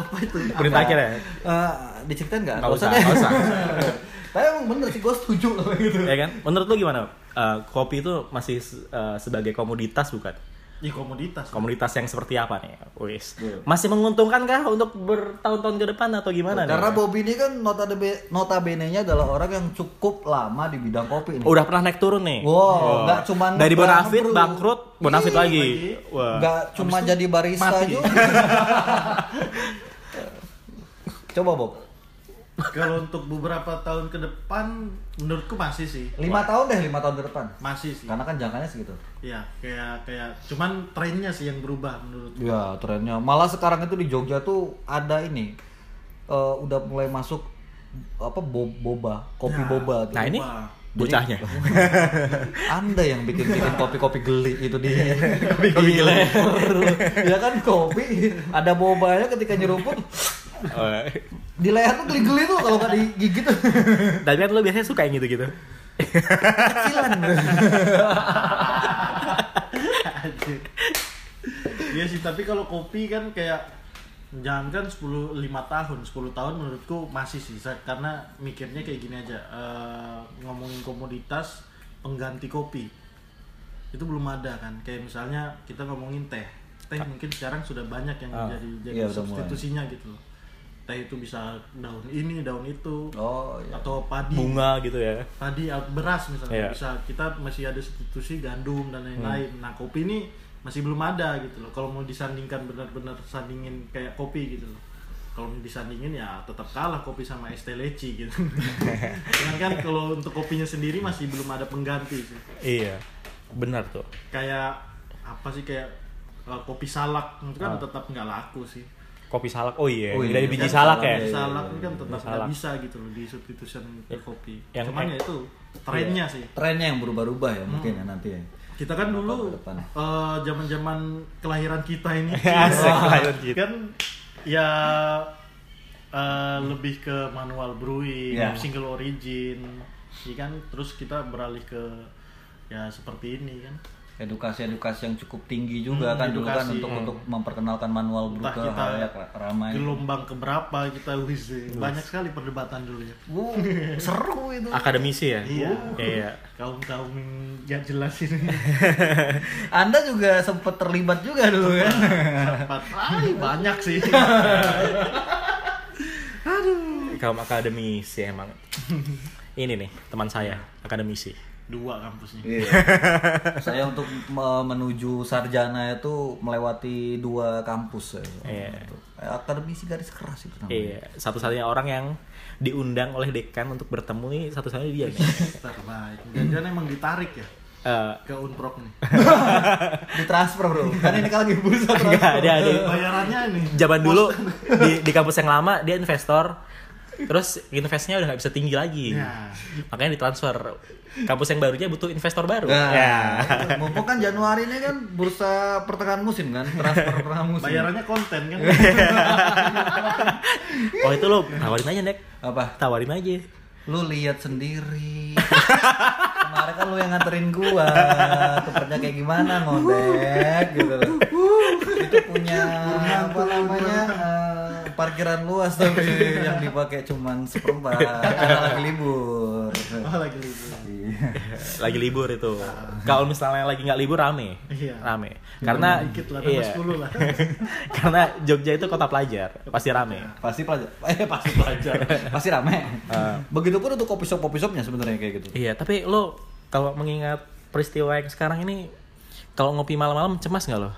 Apa itu? Menit akhir ya? Eh, diceritain nggak? Nggak usah, nggak usah. Tapi emang bener sih, gue setuju gitu. ya kan? Menurut lu gimana? Eh, kopi itu masih eh, sebagai komoditas bukan? Di komoditas. Komoditas yang seperti apa nih? Wis. Iya. Masih menguntungkan kah untuk bertahun-tahun ke depan atau gimana nih? Karena Bobby ini kan notabene notabene-nya adalah orang yang cukup lama di bidang kopi nih. udah pernah naik turun nih. Wow, nggak cuman dari Bonafit bangkrut, Bonafit Iya, lagi. lagi. Wah. Nggak cuma jadi barista mati. juga. Coba Bob. Kalau untuk beberapa tahun ke depan, menurutku masih sih. Lima tahun deh, lima tahun ke depan. Masih sih. Karena kan jangkanya segitu. Ya, kayak kayak cuman trennya sih yang berubah menurutku. Ya trennya. Malah sekarang itu di Jogja tuh ada ini eh, udah mulai masuk apa bo- boba, kopi Nah, boba. tuh. Nah ini bocahnya. Anda yang bikin-bikin kopi-kopi geli itu di Kopi-kopi di geli. ya kan kopi ada bobanya ketika nyeruput Oh, di leher tuh geli-geli tuh kalau nggak digigit tuh Tapi kan lu biasanya suka yang gitu-gitu. kecilan. Iya sih, tapi kalau kopi kan kayak jangan kan 10 5 tahun, 10 tahun menurutku masih sih Sa- karena mikirnya kayak gini aja. eh, ngomongin komoditas pengganti kopi. Itu belum ada kan. Kayak misalnya kita ngomongin teh. Teh mungkin sekarang sudah banyak yang Ah, jadi jadi iya, substitusinya gitu loh. Teh itu bisa daun ini, daun itu. Oh iya. Atau padi Bunga gitu ya. tadi uh, beras misalnya Iya. bisa kita masih ada substitusi gandum dan lain-lain. Hmm. Nah kopi ini masih belum ada gitu loh. Kalau mau disandingkan benar-benar sandingin kayak kopi gitu loh. Kalau mau disandingin ya tetap kalah kopi sama es teh leci gitu. Cuman kan kalau untuk kopinya sendiri masih belum ada pengganti sih. Iya. Benar tuh. Kayak apa sih kayak uh, kopi salak itu kan Ah. tetap nggak laku sih. Kopi salak. Oh iya, Oh iya, dari biji Kan salak ya. Iya, salak iya, ini kan iya. tetap nggak salak. bisa gitu loh di substitution ke kopi. Yang- Cuman ya itu trennya sih. Trennya yang berubah-ubah ya mungkin ya nanti ya. kita kan dulu eh, zaman-zaman kelahiran kita ini Asik, Wah, kelahiran kita. kan ya eh, lebih ke manual brewing Ya. single origin ya kan terus kita beralih ke ya seperti ini kan Edukasi-edukasi yang cukup tinggi juga Hmm, kan dulu kan untuk untuk memperkenalkan manual brew ke kita halayak ramai. gelombang keberapa kita wis banyak sekali perdebatan dulu ya Wow, seru itu. Akademisi ya. Iya. Iya. kaum kaum yang jelas ini Anda juga sempat terlibat juga dulu kan. sempat ay, banyak sih Kaum akademisi emang. Ini nih teman saya akademisi. Dua kampusnya Iya. Saya untuk me- menuju sarjana itu melewati dua kampus. ya. Iya. Eh, Akademisi garis keras itu namanya. Iya, satu-satunya orang yang diundang oleh dekan untuk bertemu nih satu-satunya dia nih. terbaik jangan emang ditarik ya Eh, ke unprok nih Ditransfer bro. Kan ini kan lagi bursa enggak, transfer. dia ada bayarannya ini zaman dulu di, di kampus yang lama dia investor terus investnya udah nggak bisa tinggi lagi Ya. makanya ditransfer kampus yang barunya butuh investor baru Nah, ya mumpung kan Januari ini kan bursa pertengahan musim kan, transfer pertengahan musim. bayarannya konten kan oh itu lo tawarin aja nek Apa? tawarin aja Lu lihat sendiri. Kemarin kan lu yang nganterin gua, tukernya kayak gimana ngondek gitu loh. Itu punya apa namanya eh, parkiran luas tapi yang dipakai cuman seperempat karena lagi libur. oh lagi libur Iya. lagi libur itu kalau misalnya lagi nggak libur rame Iya. rame karena dikit lah iya 10 lah karena Jogja itu kota pelajar pasti rame Pasti pelajar. Eh pasti pelajar. pasti rame. Ah. Begitupun untuk kopi shop kopi shopnya sebenarnya kayak gitu. iya tapi lo kalau mengingat peristiwa yang sekarang ini kalau ngopi malam-malam cemas nggak lo?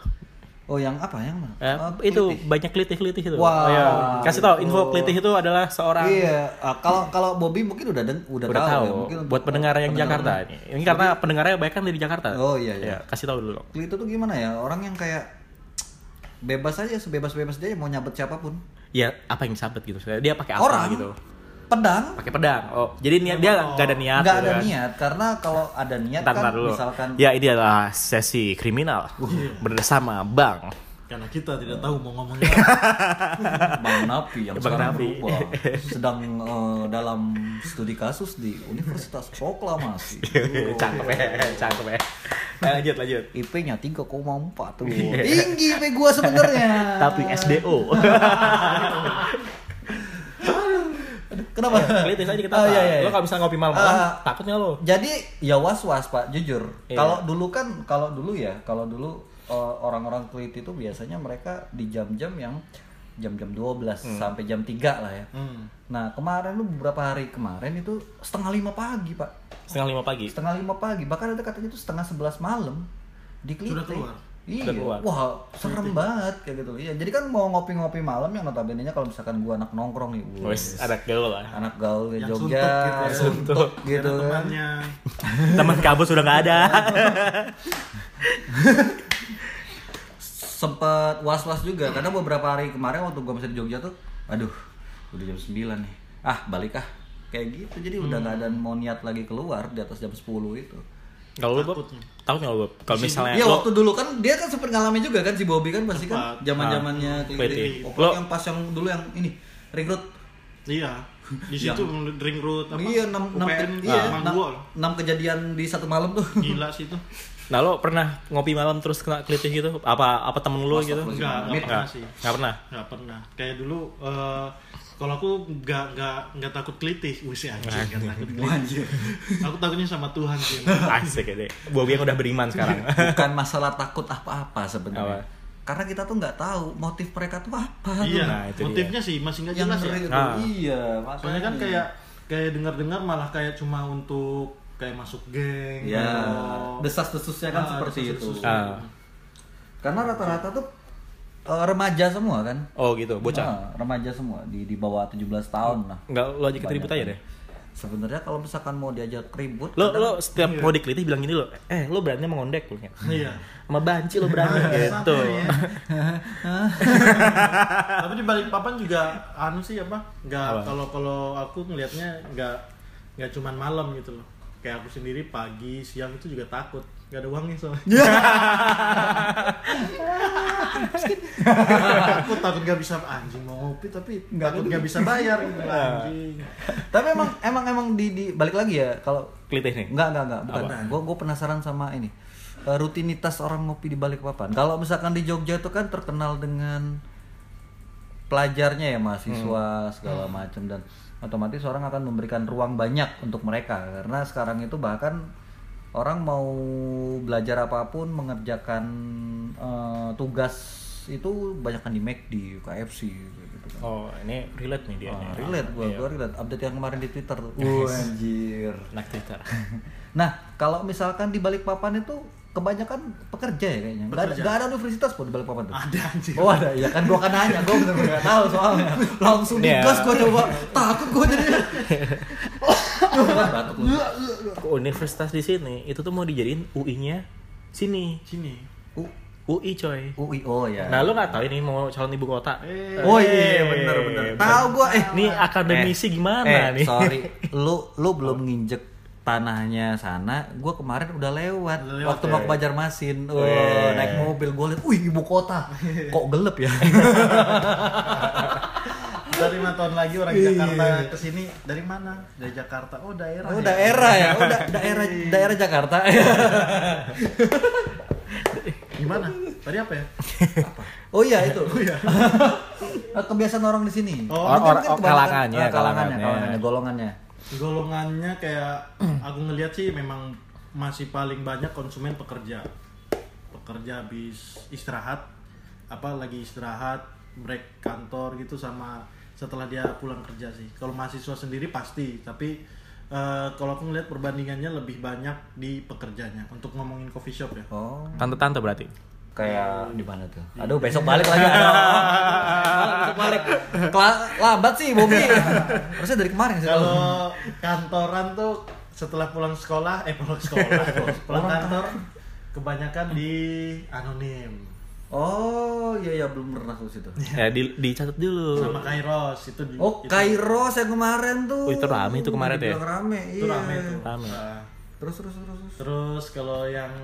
Oh yang apa yang mana? Eh, Oh, itu kelitih. banyak kelitih-kelitih itu. Wah. Ayo, kasih tahu info Oh. kelitih itu adalah seorang Iya, ah, kalau kalau Bobby mungkin udah deng- udah, udah tahu. ya, mungkin buat pendengar yang pendengar- Jakarta ini. Ini karena pendengarnya banyak kan dari Jakarta. Oh, iya, iya. kasih tahu dulu. Itu tuh gimana ya? Orang yang kayak bebas aja sebebas-bebas dia mau nyabet siapa pun. Ya apa yang sabet gitu? Dia pakai apa Orang gitu? Pedang Pakai pedang. Oh, jadi niat dia nggak ada niat. nggak gitu ada kan? niat karena kalau ada niat kan dulu. misalkan Ya ini adalah sesi kriminal bersama Bang. Karena kita tidak tahu mau ngomong apa. Bang Napi yang Bang sekarang Napi. berubah sedang eh, dalam studi kasus di Universitas Proklamasi. cakep ya, cakep ya. Nah, lanjut lanjut. IP-nya 3,4 tuh. Tinggi IP gua sebenarnya. Tapi SDO. Kenapa? Klitis aja kita. Oh, iya, iya, Lo iya. kalau bisa ngopi malam-malam, Ah. takutnya lo. Jadi ya was-was Pak, jujur. Iya. Kalau dulu kan, kalau dulu ya, kalau dulu eh, orang-orang kulit itu biasanya mereka di jam-jam yang jam-jam 12 Hmm. sampai jam 3 lah ya. Hmm. Nah kemarin lu beberapa hari kemarin itu setengah lima pagi Pak, Setengah lima pagi. setengah lima pagi. Bahkan ada katanya itu setengah sebelas malam di Sudah keluar? Iya, keluar. wah serem banget kayak gitu. Iya, jadi kan mau ngopi-ngopi malam yang notabene nya kalau misalkan gua anak nongkrong nih, wah, Wes, ada gaul lah. anak gaul di Jogja, suntuk gitu ya. suntuk Gak gitu ada kan. temannya. Teman kabus sudah nggak ada. sempet was-was juga karena beberapa hari kemarin waktu gua masih di Jogja tuh aduh udah jam 9 nih ah balik ah kayak gitu jadi udah nggak ada mau niat lagi keluar di atas jam 10 itu Kalau lu Bob, tahu nggak Bob? Kalau misalnya Iya lo waktu dulu kan dia kan sempet ngalamin juga kan si Bobby kan pasti kan Sempat. zaman zamannya Ah, Keliti. kayak Lo- yang pas yang dulu yang ini rekrut Iya. Di situ ring road apa? iya enam enam UPN ke- itu iya, emang enam- gol. enam kejadian di satu malam tuh Gila sih itu. Nah lo pernah ngopi malam terus kena kelitih gitu? Apa apa temen lo gitu? Enggak, enggak Nggak pernah sih. Nggak pernah. Nggak pernah. Kayak dulu eh, kalau aku nggak nggak nggak takut kelitih, wih sih anjing nggak takut kelitih. Aku takutnya sama Tuhan sih. Asik ya deh. Bobby yang udah beriman sekarang. bukan masalah takut apa-apa sebenarnya Apa? karena kita tuh nggak tahu motif mereka tuh apa Iya, Nah, itu motifnya sih masih nggak yang jelas ya. itu. Ah. iya Soalnya kan kayak kayak dengar-dengar malah kayak cuma untuk kayak masuk geng. ya atau- desas-desusnya kan Ah, seperti itu desas-desus. Ah. karena rata-rata tuh eh, remaja semua kan Oh gitu, bocah. Nah, remaja semua di di bawah 17 tahun lah Enggak lo aja ribut aja deh. sebenarnya kalau misalkan mau diajak ribut Lo kadang- lo setiap mau dikelitih bilang gini lo, eh lo berani mengondek lo Iya. Sama banci lo berani gitu. Tapi di balik papan juga anu sih apa? Apa? Nggak kalau kalau aku ngelihatnya nggak nggak cuman malam gitu loh. Kayak aku sendiri pagi, siang itu juga takut. Gak ada uangnya soalnya. aku takut gak bisa anjing mau ngopi tapi Nggak takut gak bisa bayar gitu anjing. tapi emang emang emang di, di balik lagi ya kalau Kelitih nih. Enggak, enggak, enggak, bukan. Gue gue penasaran sama ini. Eh, rutinitas orang ngopi di balik papan. Kalau misalkan di Jogja itu kan terkenal dengan pelajarnya ya mahasiswa segala macam dan otomatis orang akan memberikan ruang banyak untuk mereka karena sekarang itu bahkan orang mau belajar apa pun mengerjakan eh, tugas itu banyak kan di McD, KFC gitu kan. Oh ini relate nih dia. Nih. relate gua, Iya. gua relate update yang kemarin di Twitter. Wah, anjir. Anak Twitter. Nah, kalau misalkan di balik papan itu kebanyakan pekerja ya kayaknya. Gak nggak ada universitas pun di balik papan tuh. Ada anjing. Oh ada, ya kan gua kan nanya, gua bener-bener gak tahu soalnya. Langsung Iya. digas gua coba, takut gua jadi. Kan batuk lu. Universitas di sini itu tuh mau dijadiin UI-nya sini. Sini. U- UI coy. UI, oh ya. Nah lu nggak tahu ini mau calon ibu kota? Eh, Oh iya, bener bener. Tahu gua eh. Nih akademisi Eh, gimana eh, nih? sorry, lu lu belum nginjek tanahnya sana, gua kemarin udah lewat, Udah lewat, waktu ya? mau ke Banjarmasin, Wah, Weh. naik mobil gue liat, wih ibu kota, kok gelap ya? Dari lima tahun lagi orang Jakarta ke sini dari mana? Dari Jakarta. Oh daerah. Oh ya. daerah ya, oh da- daerah daerah Jakarta. Gimana? Tadi apa ya? oh iya itu. Oh iya. Kebiasaan orang di sini. Oh, orang- oh, kalangannya, ah, kalangannya, kalangannya. kalangannya, golongannya. Golongannya kayak aku ngelihat sih memang masih paling banyak konsumen pekerja. Pekerja habis istirahat apa lagi istirahat break kantor gitu sama setelah dia pulang kerja sih. Kalau mahasiswa sendiri pasti tapi eh, kalau aku ngeliat perbandingannya lebih banyak di pekerjanya. Untuk ngomongin coffee shop ya. Oh, Tante-tante berarti. Kayak di mana tuh? Aduh, besok balik lagi. Aduh, besok balik. Kela- lambat sih, Bobby. Harusnya dari kemarin sih. Kalau kantoran tuh setelah pulang sekolah, eh pulang sekolah, pulang kantor kebanyakan di anonim Oh, iya ya belum pernah ke situ. Ya di, dicatat dulu. sama Kairos itu di- Oh, itu, Kairos yang kemarin tuh. Oh, itu rame tuh kemarin ya? Rame, itu iya. rame tuh. Rame. Nah, Terus terus terus. terus. terus kalau yang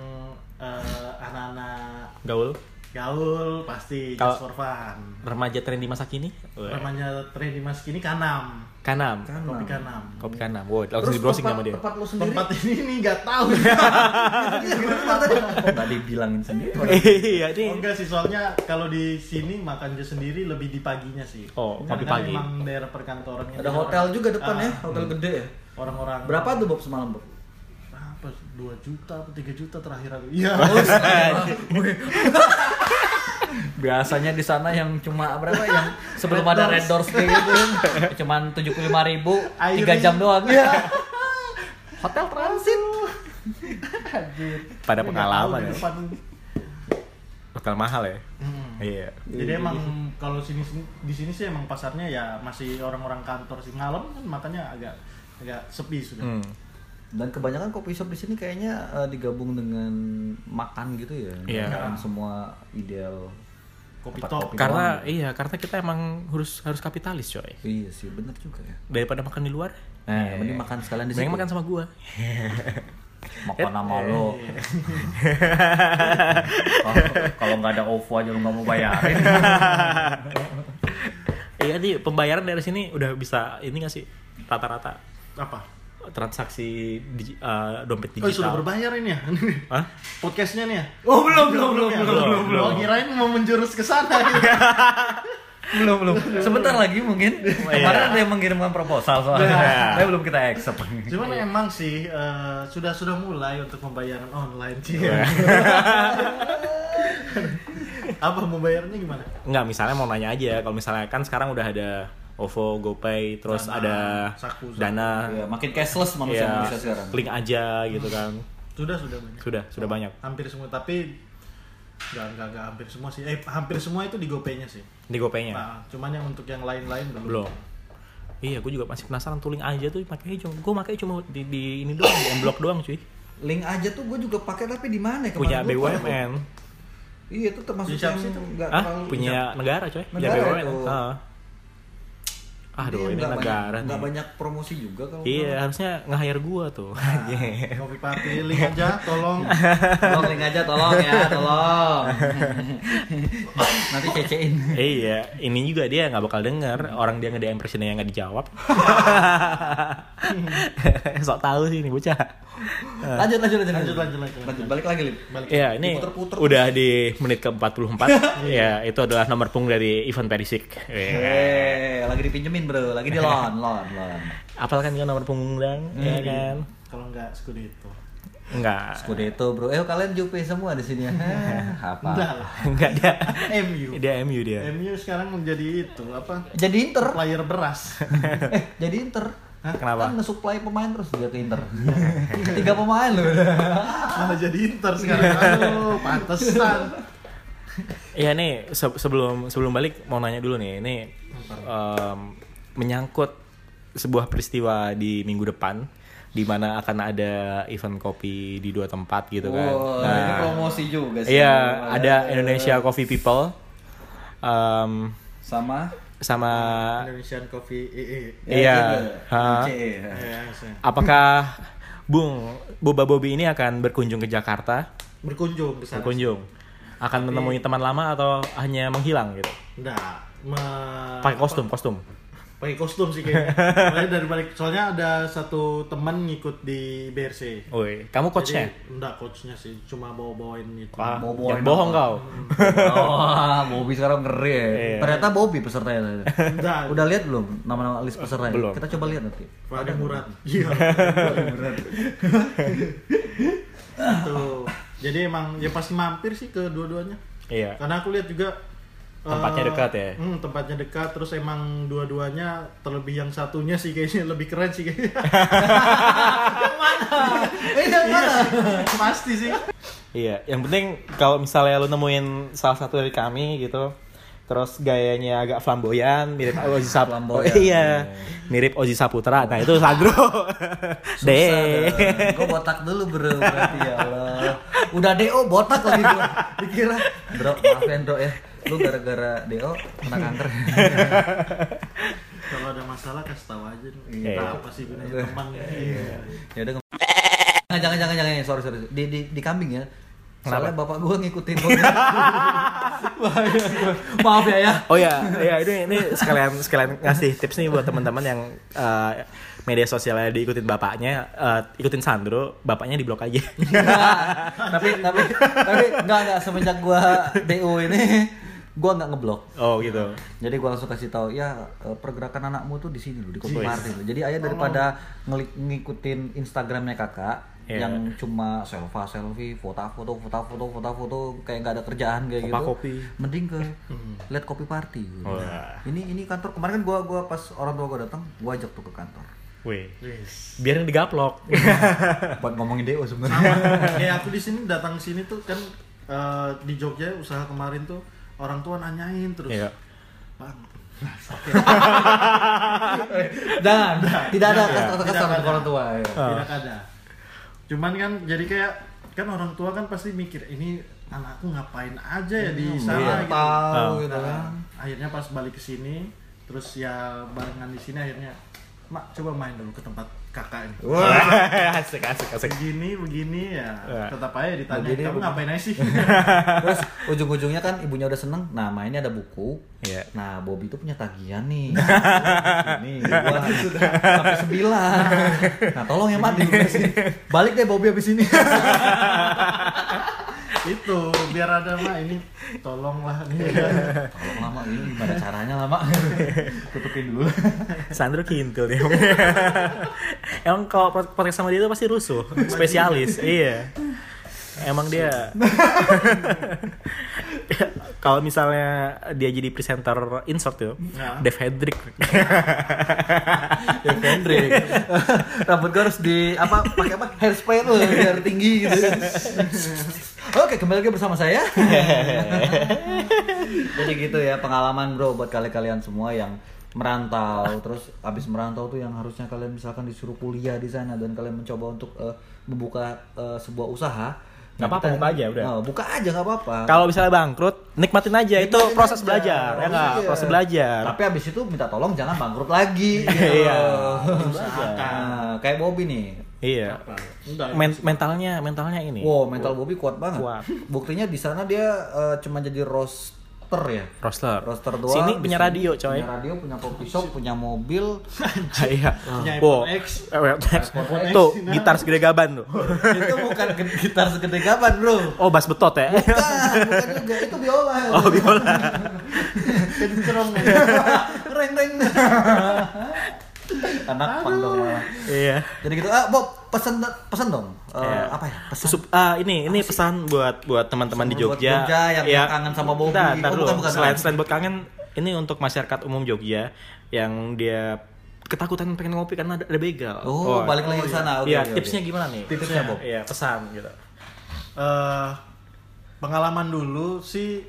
eh, anak-anak Gaul. gaul pasti Kalau- just for fun. Remaja tren di masa kini. Weh. Namanya tren di mas kini kanam, Kanam. kopi kanam. Kopi kanam. Wow, langsung Terus di browsing tempat, sama dia. tempat lu sendiri. Tempat ini nih nggak tahu. Enggak dibilangin sendiri. Iya, ini. Oh enggak sih, soalnya kalau di sini makan aja sendiri lebih di paginya sih. Oh, kopi pagi. Emang daerah perkantorannya. Ada hotel juga depan ya, Ah, hotel gede ya. Orang-orang Berapa tuh Bob semalam, Bob? Berapa? 2 juta atau 3 juta terakhir aku. Iya. Biasanya di sana yang cuma berapa yang sebelum ada Red Doors kayak gitu cuman 75.000 ribu, 3 Air- jam doang. Iya. Hotel transit. Pada pengalaman ya. depan. Hotel mahal ya. Hmm. Iya. Jadi emang kalau sini di sini sih emang pasarnya ya masih orang-orang kantor sih ngalem kan makanya agak agak sepi sudah. Hmm. Dan kebanyakan kopi shop di sini kayaknya eh, digabung dengan makan gitu ya. Iya. Makan semua ideal Kopi top. kopi Karena doang. iya, karena kita emang harus harus kapitalis, coy. Iya sih, bener juga ya. Daripada makan di luar. Nah, mending makan sekalian di sini. Makan sama gua. makan sama lo. Kalau- Kalau nggak ada OVO aja lo nggak mau bayarin. Iya nih, pembayaran dari sini udah bisa ini nggak sih rata-rata Apa? Transaksi di, eh, dompet Oh, sudah digital. berbayar ini ya? Hah? Podcastnya nih ya? Oh belum belum belum ya? belum belum belum Oh, kirain mau menjurus ke sana gitu. belum belum. Sebentar lagi mungkin. Kemarin ada yang mengirimkan proposal soalnya. Tapi belum kita accept. Cuman emang sih eh, sudah sudah mulai untuk pembayaran online sih. Apa membayarnya gimana? Nggak, misalnya mau nanya aja. Kalau misalnya kan sekarang udah ada OVO, GoPay, terus Dana, ada Saku, Saku. Dana, Ya, makin cashless manusia ya, sekarang. link aja gitu kan. Sudah sudah banyak. Sudah, sudah banyak. Hampir semua tapi nggak nggak nggak hampir semua sih. Eh hampir semua itu di GoPay-nya sih. Di GoPay-nya. Nah, cuman yang untuk yang lain-lain belum. Belum. Iya, gue juga masih penasaran tuh link aja tuh pakai cuma gue pakai cuma di, di ini doang, di M-Block doang cuy. Link aja tuh gue juga pakai tapi di mana? ya? Punya BUMN. Iya itu termasuk yang sih itu? nggak Ah, terlalu punya negara coy. Negara BUMN. itu. Ah. Aduh, ini nggak negara banyak, nggak nih. banyak promosi juga kalau Iya, harusnya nge-hire gua tuh. Kopi party link aja tolong. Tolong link aja tolong ya, tolong. Nanti cecein. iya, ini juga dia nggak bakal denger orang dia nge-DM presiden yang nggak dijawab. Sok tahu sih ini bocah. Lanjut lanjut lanjut Lanjut, lanjut, lanjut, lanjut. Balik lagi Lip. Balik. Iya, ini Diputer-puter udah di menit ke-44. ya, itu adalah nomor punggung dari Ivan Perisic. Iya. Eh, lagi dipinjemin bro, lagi di loan, loan, loan. Apal kan nomor punggung dan, ya kan? Kalau nggak Scudetto. Enggak. Scudetto bro, eh kalian Jupe semua di sini ya? Hah, apa? Enggak lah. Enggak dia. MU. Dia MU dia. MU sekarang menjadi itu apa? Jadi Inter, Player beras. eh jadi Inter. Kenapa? Kan nge-supply pemain terus dia ke Inter. Tiga pemain loh. Malah jadi Inter sekarang. Aduh, pantesan. Iya nih se- sebelum sebelum balik mau nanya dulu nih ini em, menyangkut sebuah peristiwa di minggu depan di mana akan ada event kopi di dua tempat gitu kan. Wow, Nah, ini promosi juga sih. Iya ada Indonesia Coffee People em, sama sama Indonesian Coffee EE. iya. Ya. Apakah Bung Boba Bobby ini akan berkunjung ke Jakarta? berkunjung ke sana. Berkunjung akan menemui teman lama atau hanya menghilang gitu? Enggak, me- Pakai kostum kostum. Pakai kostum sih kayaknya. Soalnya dari balik soalnya ada satu teman ngikut di BRC. Woi, kamu coachnya? Jadi, enggak coachnya sih, cuma bawa-bawain itu. Wah, Boboin jangan bohong kau. Oh, Bobby sekarang ngeri ya. Iya. Ternyata Bobby pesertanya. Enggak. Udah lihat belum nama-nama list pesertanya? Belum. Kita coba lihat nanti. Fadi Murad. Iya. Tuh. Jadi emang ya pasti mampir sih ke dua-duanya. Iya. Karena aku lihat juga Tempatnya Eh, dekat ya? Hmm, tempatnya dekat terus emang dua-duanya terlebih yang satunya sih kayaknya lebih keren sih kayaknya. Eh, yang mana? Pasti sih. Iya, yang penting kalau misalnya lu nemuin salah satu dari kami gitu, terus gayanya agak flamboyan, mirip Ozi Saputra. Flamboyan. iya, mirip Ozi Saputra. Nah itu Sandro. Deh. Gue botak dulu bro berarti ya Allah. Udah DO botak lagi gue. Dikira. Bro, maafin bro ya. Lu gara-gara DO kena kanker. Kalau ada masalah kasih tahu aja. Iya. Kita apa sih gunanya teman Iya. ya udah. Jangan jangan jangan jangan sorry sorry. Di di di kambing ya. Soalnya bapak gue ngikutin gua. Maaf ya ya. Oh ya, ya ini ini sekalian sekalian ngasih tips nih buat teman-teman yang eh, media sosialnya diikutin bapaknya, eh, ikutin Sandro, bapaknya diblok aja. tapi tapi tapi enggak enggak semenjak gua DO ini gua nggak ngeblok. oh gitu. Jadi gua langsung kasih tahu ya eh, pergerakan anakmu tuh di sini loh di Kopi. Party loh. Jadi ayah daripada ngelik ngikutin Instagramnya kakak Iya. yang cuma selfie selfie foto foto foto foto foto foto kayak nggak ada kerjaan kayak gitu. Kopa-kopi. Mending ke lihat kopi party. gitu. Wah. Ini ini kantor kemarin kan gua gua pas orang tua gua datang gua ajak tuh ke kantor. Wih, Yes. biarin digaplok. Buat ngomongin DO sebenarnya. Kayak aku di sini datang sini tuh kan eh, di Jogja usaha kemarin tuh orang tua nanyain terus. Iya. Bang, Jangan, tidak ada Tidak, kata-kata tidak kasar ada. untuk orang tua. ya. Tidak ada. Cuman kan jadi kayak kan orang tua kan pasti mikir ini anakku ngapain aja ya di sana Iya, gitu. tahu Ah. gitu kan. Nah, akhirnya pas balik ke sini terus ya barengan di sini akhirnya mak coba main dulu ke tempat kakak ini asik asik asik. begini begini ya Wah. tetap aja ditanya Begini, kamu begini." ngapain aja sih Terus ujung-ujungnya kan ibunya udah seneng. Nah mainnya ada buku. Iya. Nah Bobby tuh punya tagihan nih. Nih gua sudah sampai sembilan. Nah tolong ya Mat diberesin. Balik deh Bobby abis ini. Itu biar ada mak ini tolonglah nih Tolong lama ini gimana caranya lama. Tutupin dulu. Sandro kintul nih. Emang kalau podcast sama dia tuh pasti rusuh, spesialis. iya. Emang dia kalau misalnya dia jadi presenter insert tuh, Nah. Dave Hendrik. Ya Hendrik. Rambut gue harus di apa pakai apa hairspray tuh biar tinggi gitu. Oke kembali lagi bersama saya. Jadi gitu ya pengalaman bro buat kalian-kalian semua yang merantau terus abis merantau tuh yang harusnya kalian misalkan disuruh kuliah di sana dan kalian mencoba untuk eh, membuka eh, sebuah usaha Nggak apa-apa, buka aja, udah. Oh, buka aja nggak apa-apa kalau misalnya bangkrut, nikmatin aja. itu Nikmatin proses aja. belajar, ya nggak? Iya. Proses belajar. Tapi abis itu minta tolong jangan bangkrut lagi. Iya. Nah, kayak Bobby nih. Iya. enggak Men- mentalnya, mentalnya ini. Wow, mental Bobby kuat banget. Kuat. Buktinya di sana dia eh, cuma jadi roaster ya. Roster. Roster doang. Sini punya radio, coy. Punya radio, punya coffee shop, punya mobil. Iya. Punya iPhone X. Eh, X. Tuh, gitar segede gaban tuh. itu bukan gitar segede gaban, Bro. Oh, bass betot ya. Bukan, bukan juga. Itu biola. Oh, biola. kencrong ya Reng reng. Anak pang dong malah. Iya. Jadi gitu, ah Bob, pesan pesan dong. Eh, Iya. apa ya? Pesan. Sup- ah ini ini pesan buat buat teman-teman di Buat Jogja. Jogja yang Ya. kangen sama Bobby. Bentar Oh, bukan, bukan, selain selain buat kangen, ini untuk masyarakat umum Jogja yang dia ketakutan pengen ngopi karena ada, ada begal. Oh, balik lagi ke sana. Oke, Iya, oke, tipsnya gimana nih? Tipsnya, Bob. Iya, pesan gitu. Eh, pengalaman dulu sih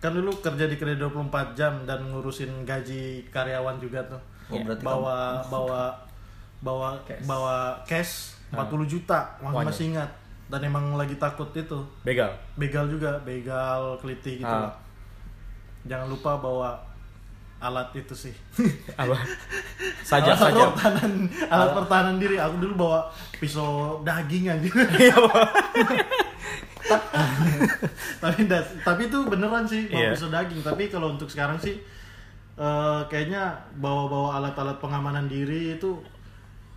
kan dulu kerja di kedai 24 jam dan ngurusin gaji karyawan juga tuh. Oh, berarti bawa bawa bawa bawa cash 40 juta, Wah, masih masih ingat. Dan emang lagi takut itu. Begal. Begal juga, begal keliti gitu. Ah. lah. Jangan lupa bawa alat itu sih. Apa? Sajak, alat sajak. pertahanan, alat pertahanan diri. Aku dulu bawa pisau daging aja. Iya, tapi das- tapi itu beneran sih bawa Iya. pisau daging tapi kalau untuk sekarang sih eh, kayaknya bawa-bawa alat-alat pengamanan diri itu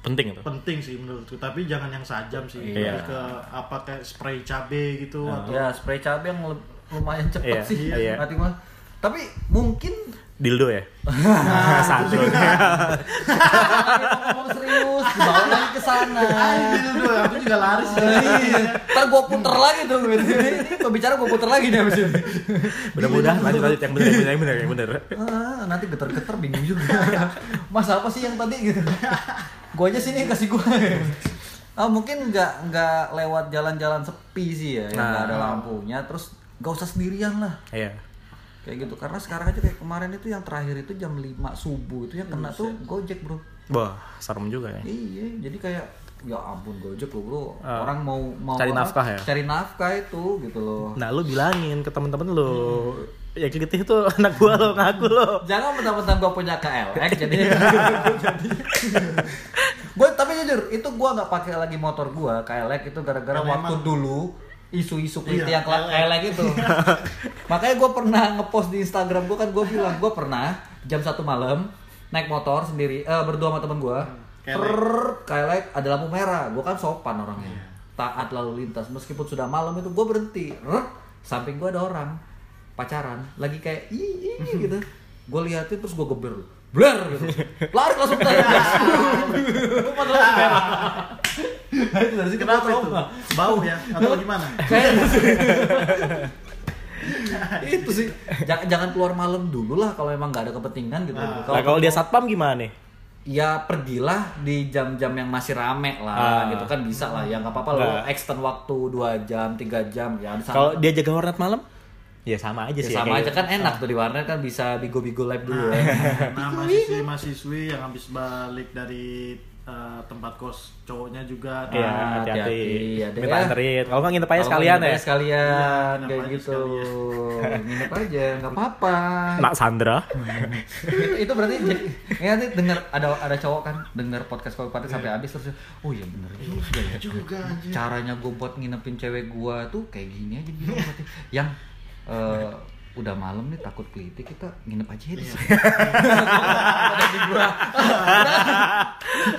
Penting itu. penting sih menurutku tapi jangan yang sajam sih Iya. Ke apa kayak spray cabe gitu atau Ya, spray cabai yang lum- lumayan cepet Iya, sih. iya. Nanti mah Tapi mungkin Dildo ya? Nah, Satu. ngomong serius, dibawa lagi ke sana. Anjir dulu, aku juga laris. Iya. Ntar gue puter lagi tuh. Ini pembicara gue puter lagi nih abis ini. Mudah-mudahan lanjut lanjut yang bener yang bener yang bener. Ah, nanti geter-geter bingung juga. Mas apa sih yang tadi gitu? Gue aja sini kasih gue. Ah, mungkin nggak nggak lewat jalan-jalan sepi sih ya, yang nggak ada Nah. lampunya. Terus gak usah sendirian lah. Iya. Kayak gitu. Karena sekarang aja kayak kemarin itu yang terakhir itu jam 5 subuh itu yang kena tuh Gojek, Bro. Wah, serem juga ya. Iya, jadi kayak ya ampun Gojek lo bro. Ah. Orang mau mau Cari apa? nafkah ya? Cari nafkah itu gitu loh. Nah, lu bilangin ke temen-temen lu. Ya gitu itu anak gua lo ngaku lo. Jangan mentang-mentang gue punya KLX jadi gue tapi jujur itu gue nggak pakai lagi motor gue KLX itu gara-gara Karena waktu emang- dulu isu-isu peliti Iya, yang kela- KLX. KLX itu makanya gue pernah ngepost di Instagram gue kan gue bilang gue pernah jam satu malam naik motor sendiri eh, berdua sama temen gue KLX. KLX ada lampu merah. Gue kan sopan orangnya. Taat lalu lintas. Meskipun sudah malam itu gue berhenti. Rrrt, samping gue ada orang. Pacaran. Lagi kayak ih ih," gitu. Gue liatin terus gue geber. Bler gitu. Lari langsung ke Pas lampu merah. Nah, itu dari situ Kenapa itu? Bau ya? Atau gimana? Kayak itu sih jangan jangan keluar malam dulu lah kalau emang nggak ada kepentingan gitu Nah. Nah, kalau dia satpam gimana nih? ya pergilah di jam-jam yang masih rame Ah. lah gitu kan bisa lah ya nggak apa-apa lo Nggak. extend waktu 2 jam tiga jam ya Kalau dia jaga warnet malam? Ya sama aja ya sih. sama kayak aja gitu. kan enak tuh di warnet kan bisa bigo-bigo live dulu ya Nah, mahasiswi-mahasiswi yang habis balik dari eh, tempat kos cowoknya juga. Iya, Ah, hati-hati. hati-hati. Minta ya. anterin. Kalau nggak nginep aja sekalian ya. sekalian Iya, nginep kayak gitu nginep aja nggak apa-apa Nak Sandra. itu, itu berarti jadi ya nanti denger ada ada cowok kan denger podcast Kopi Party sampai habis terus oh iya bener juga ya Juga caranya gue buat nginepin cewek gue tuh kayak gini aja gitu berarti yang eh, udah malam nih takut keliti kita nginep aja ya di sini di gua.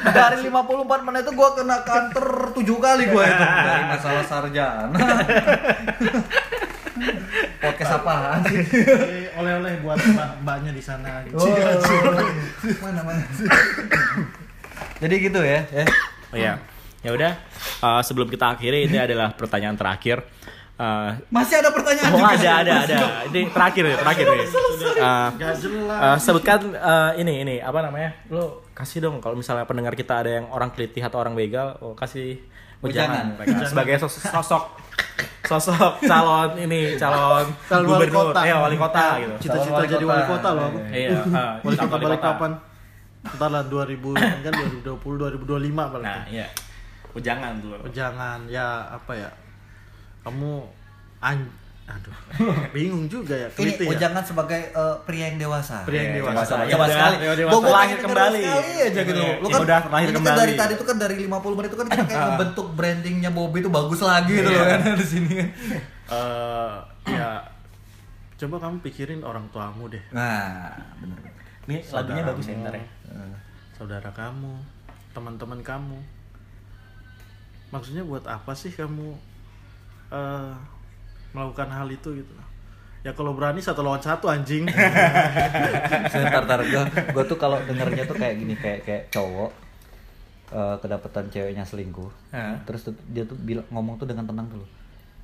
dari 54 menit itu gue kena kantor 7 kali gue itu dari masalah sarjana podcast apaan sih Eh, Oleh-oleh buat mbak-mbaknya di sana. Oh, mana mana. Jadi gitu ya. ya. Oh iya. Ya udah. eh, sebelum kita akhiri ini adalah pertanyaan terakhir. Eh, Masih ada pertanyaan oh juga. ada ada ada. Ini terakhir nih, terakhir nih. Eh, eh, sebutkan eh, ini ini apa namanya? Lo kasih dong kalau misalnya pendengar kita ada yang orang kelitih atau orang begal, oh, kasih Ujangan. sebagai sos- sosok sosok calon ini calon, Calon wali gubernur, kota. eh wali kota gitu. Cita-cita wali jadi kota. wali kota loh aku. Iya, eh, Wali kota balik kapan? Ntar lah 2000 kan 2020 2025 paling. Nah, iya. Ujangan dulu. Oh, jangan ya apa ya? Kamu an aduh. Bingung juga ya. Ini ya. jangan sebagai eh, pria yang dewasa. Pria yang Iya, dewasa. dewasa. Coba Ya sekali. udah, ya udah, Gua- gua terlahir pengen kembali. sekali aja gitu. Iya, Lu ya udah, ini kan kembali. dari tadi itu kan dari 50 menit itu kan kita kayak Ah. ngebentuk brandingnya Bobby itu bagus lagi gitu Iya. loh kan di sini. Eh, ya coba kamu pikirin orang tuamu deh. Nah, bener. Ini lagunya bagus ya ntar ya. saudara kamu, teman-teman kamu. Maksudnya buat apa sih kamu eh melakukan hal itu gitu? Ya kalau berani satu lawan satu anjing. Sebentar, tar gue, gue tuh kalau dengernya tuh kayak gini kayak kayak cowok eh, kedapatan ceweknya selingkuh, terus tuh, dia tuh bilang ngomong tuh dengan tenang dulu,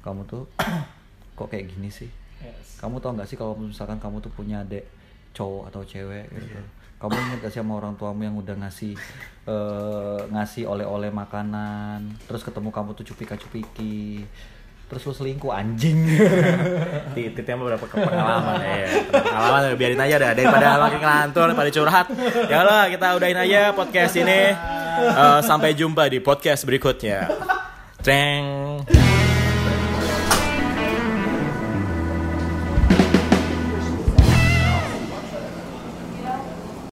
kamu tuh kok kayak gini sih? Kamu tau gak sih kalau misalkan kamu tuh punya adik cowok atau cewek gitu, kamu ingat gak sih sama orang tuamu yang udah ngasih eh, ngasih oleh-oleh makanan, terus ketemu kamu tuh cupika-cupiki, terus lu selingkuh anjing. Tititnya beberapa pengalaman ya. Pengalaman ya, biarin aja dah daripada makin ngelantur daripada curhat. Ya lah kita udahin aja podcast ini. Eh, sampai jumpa di podcast berikutnya. Treng.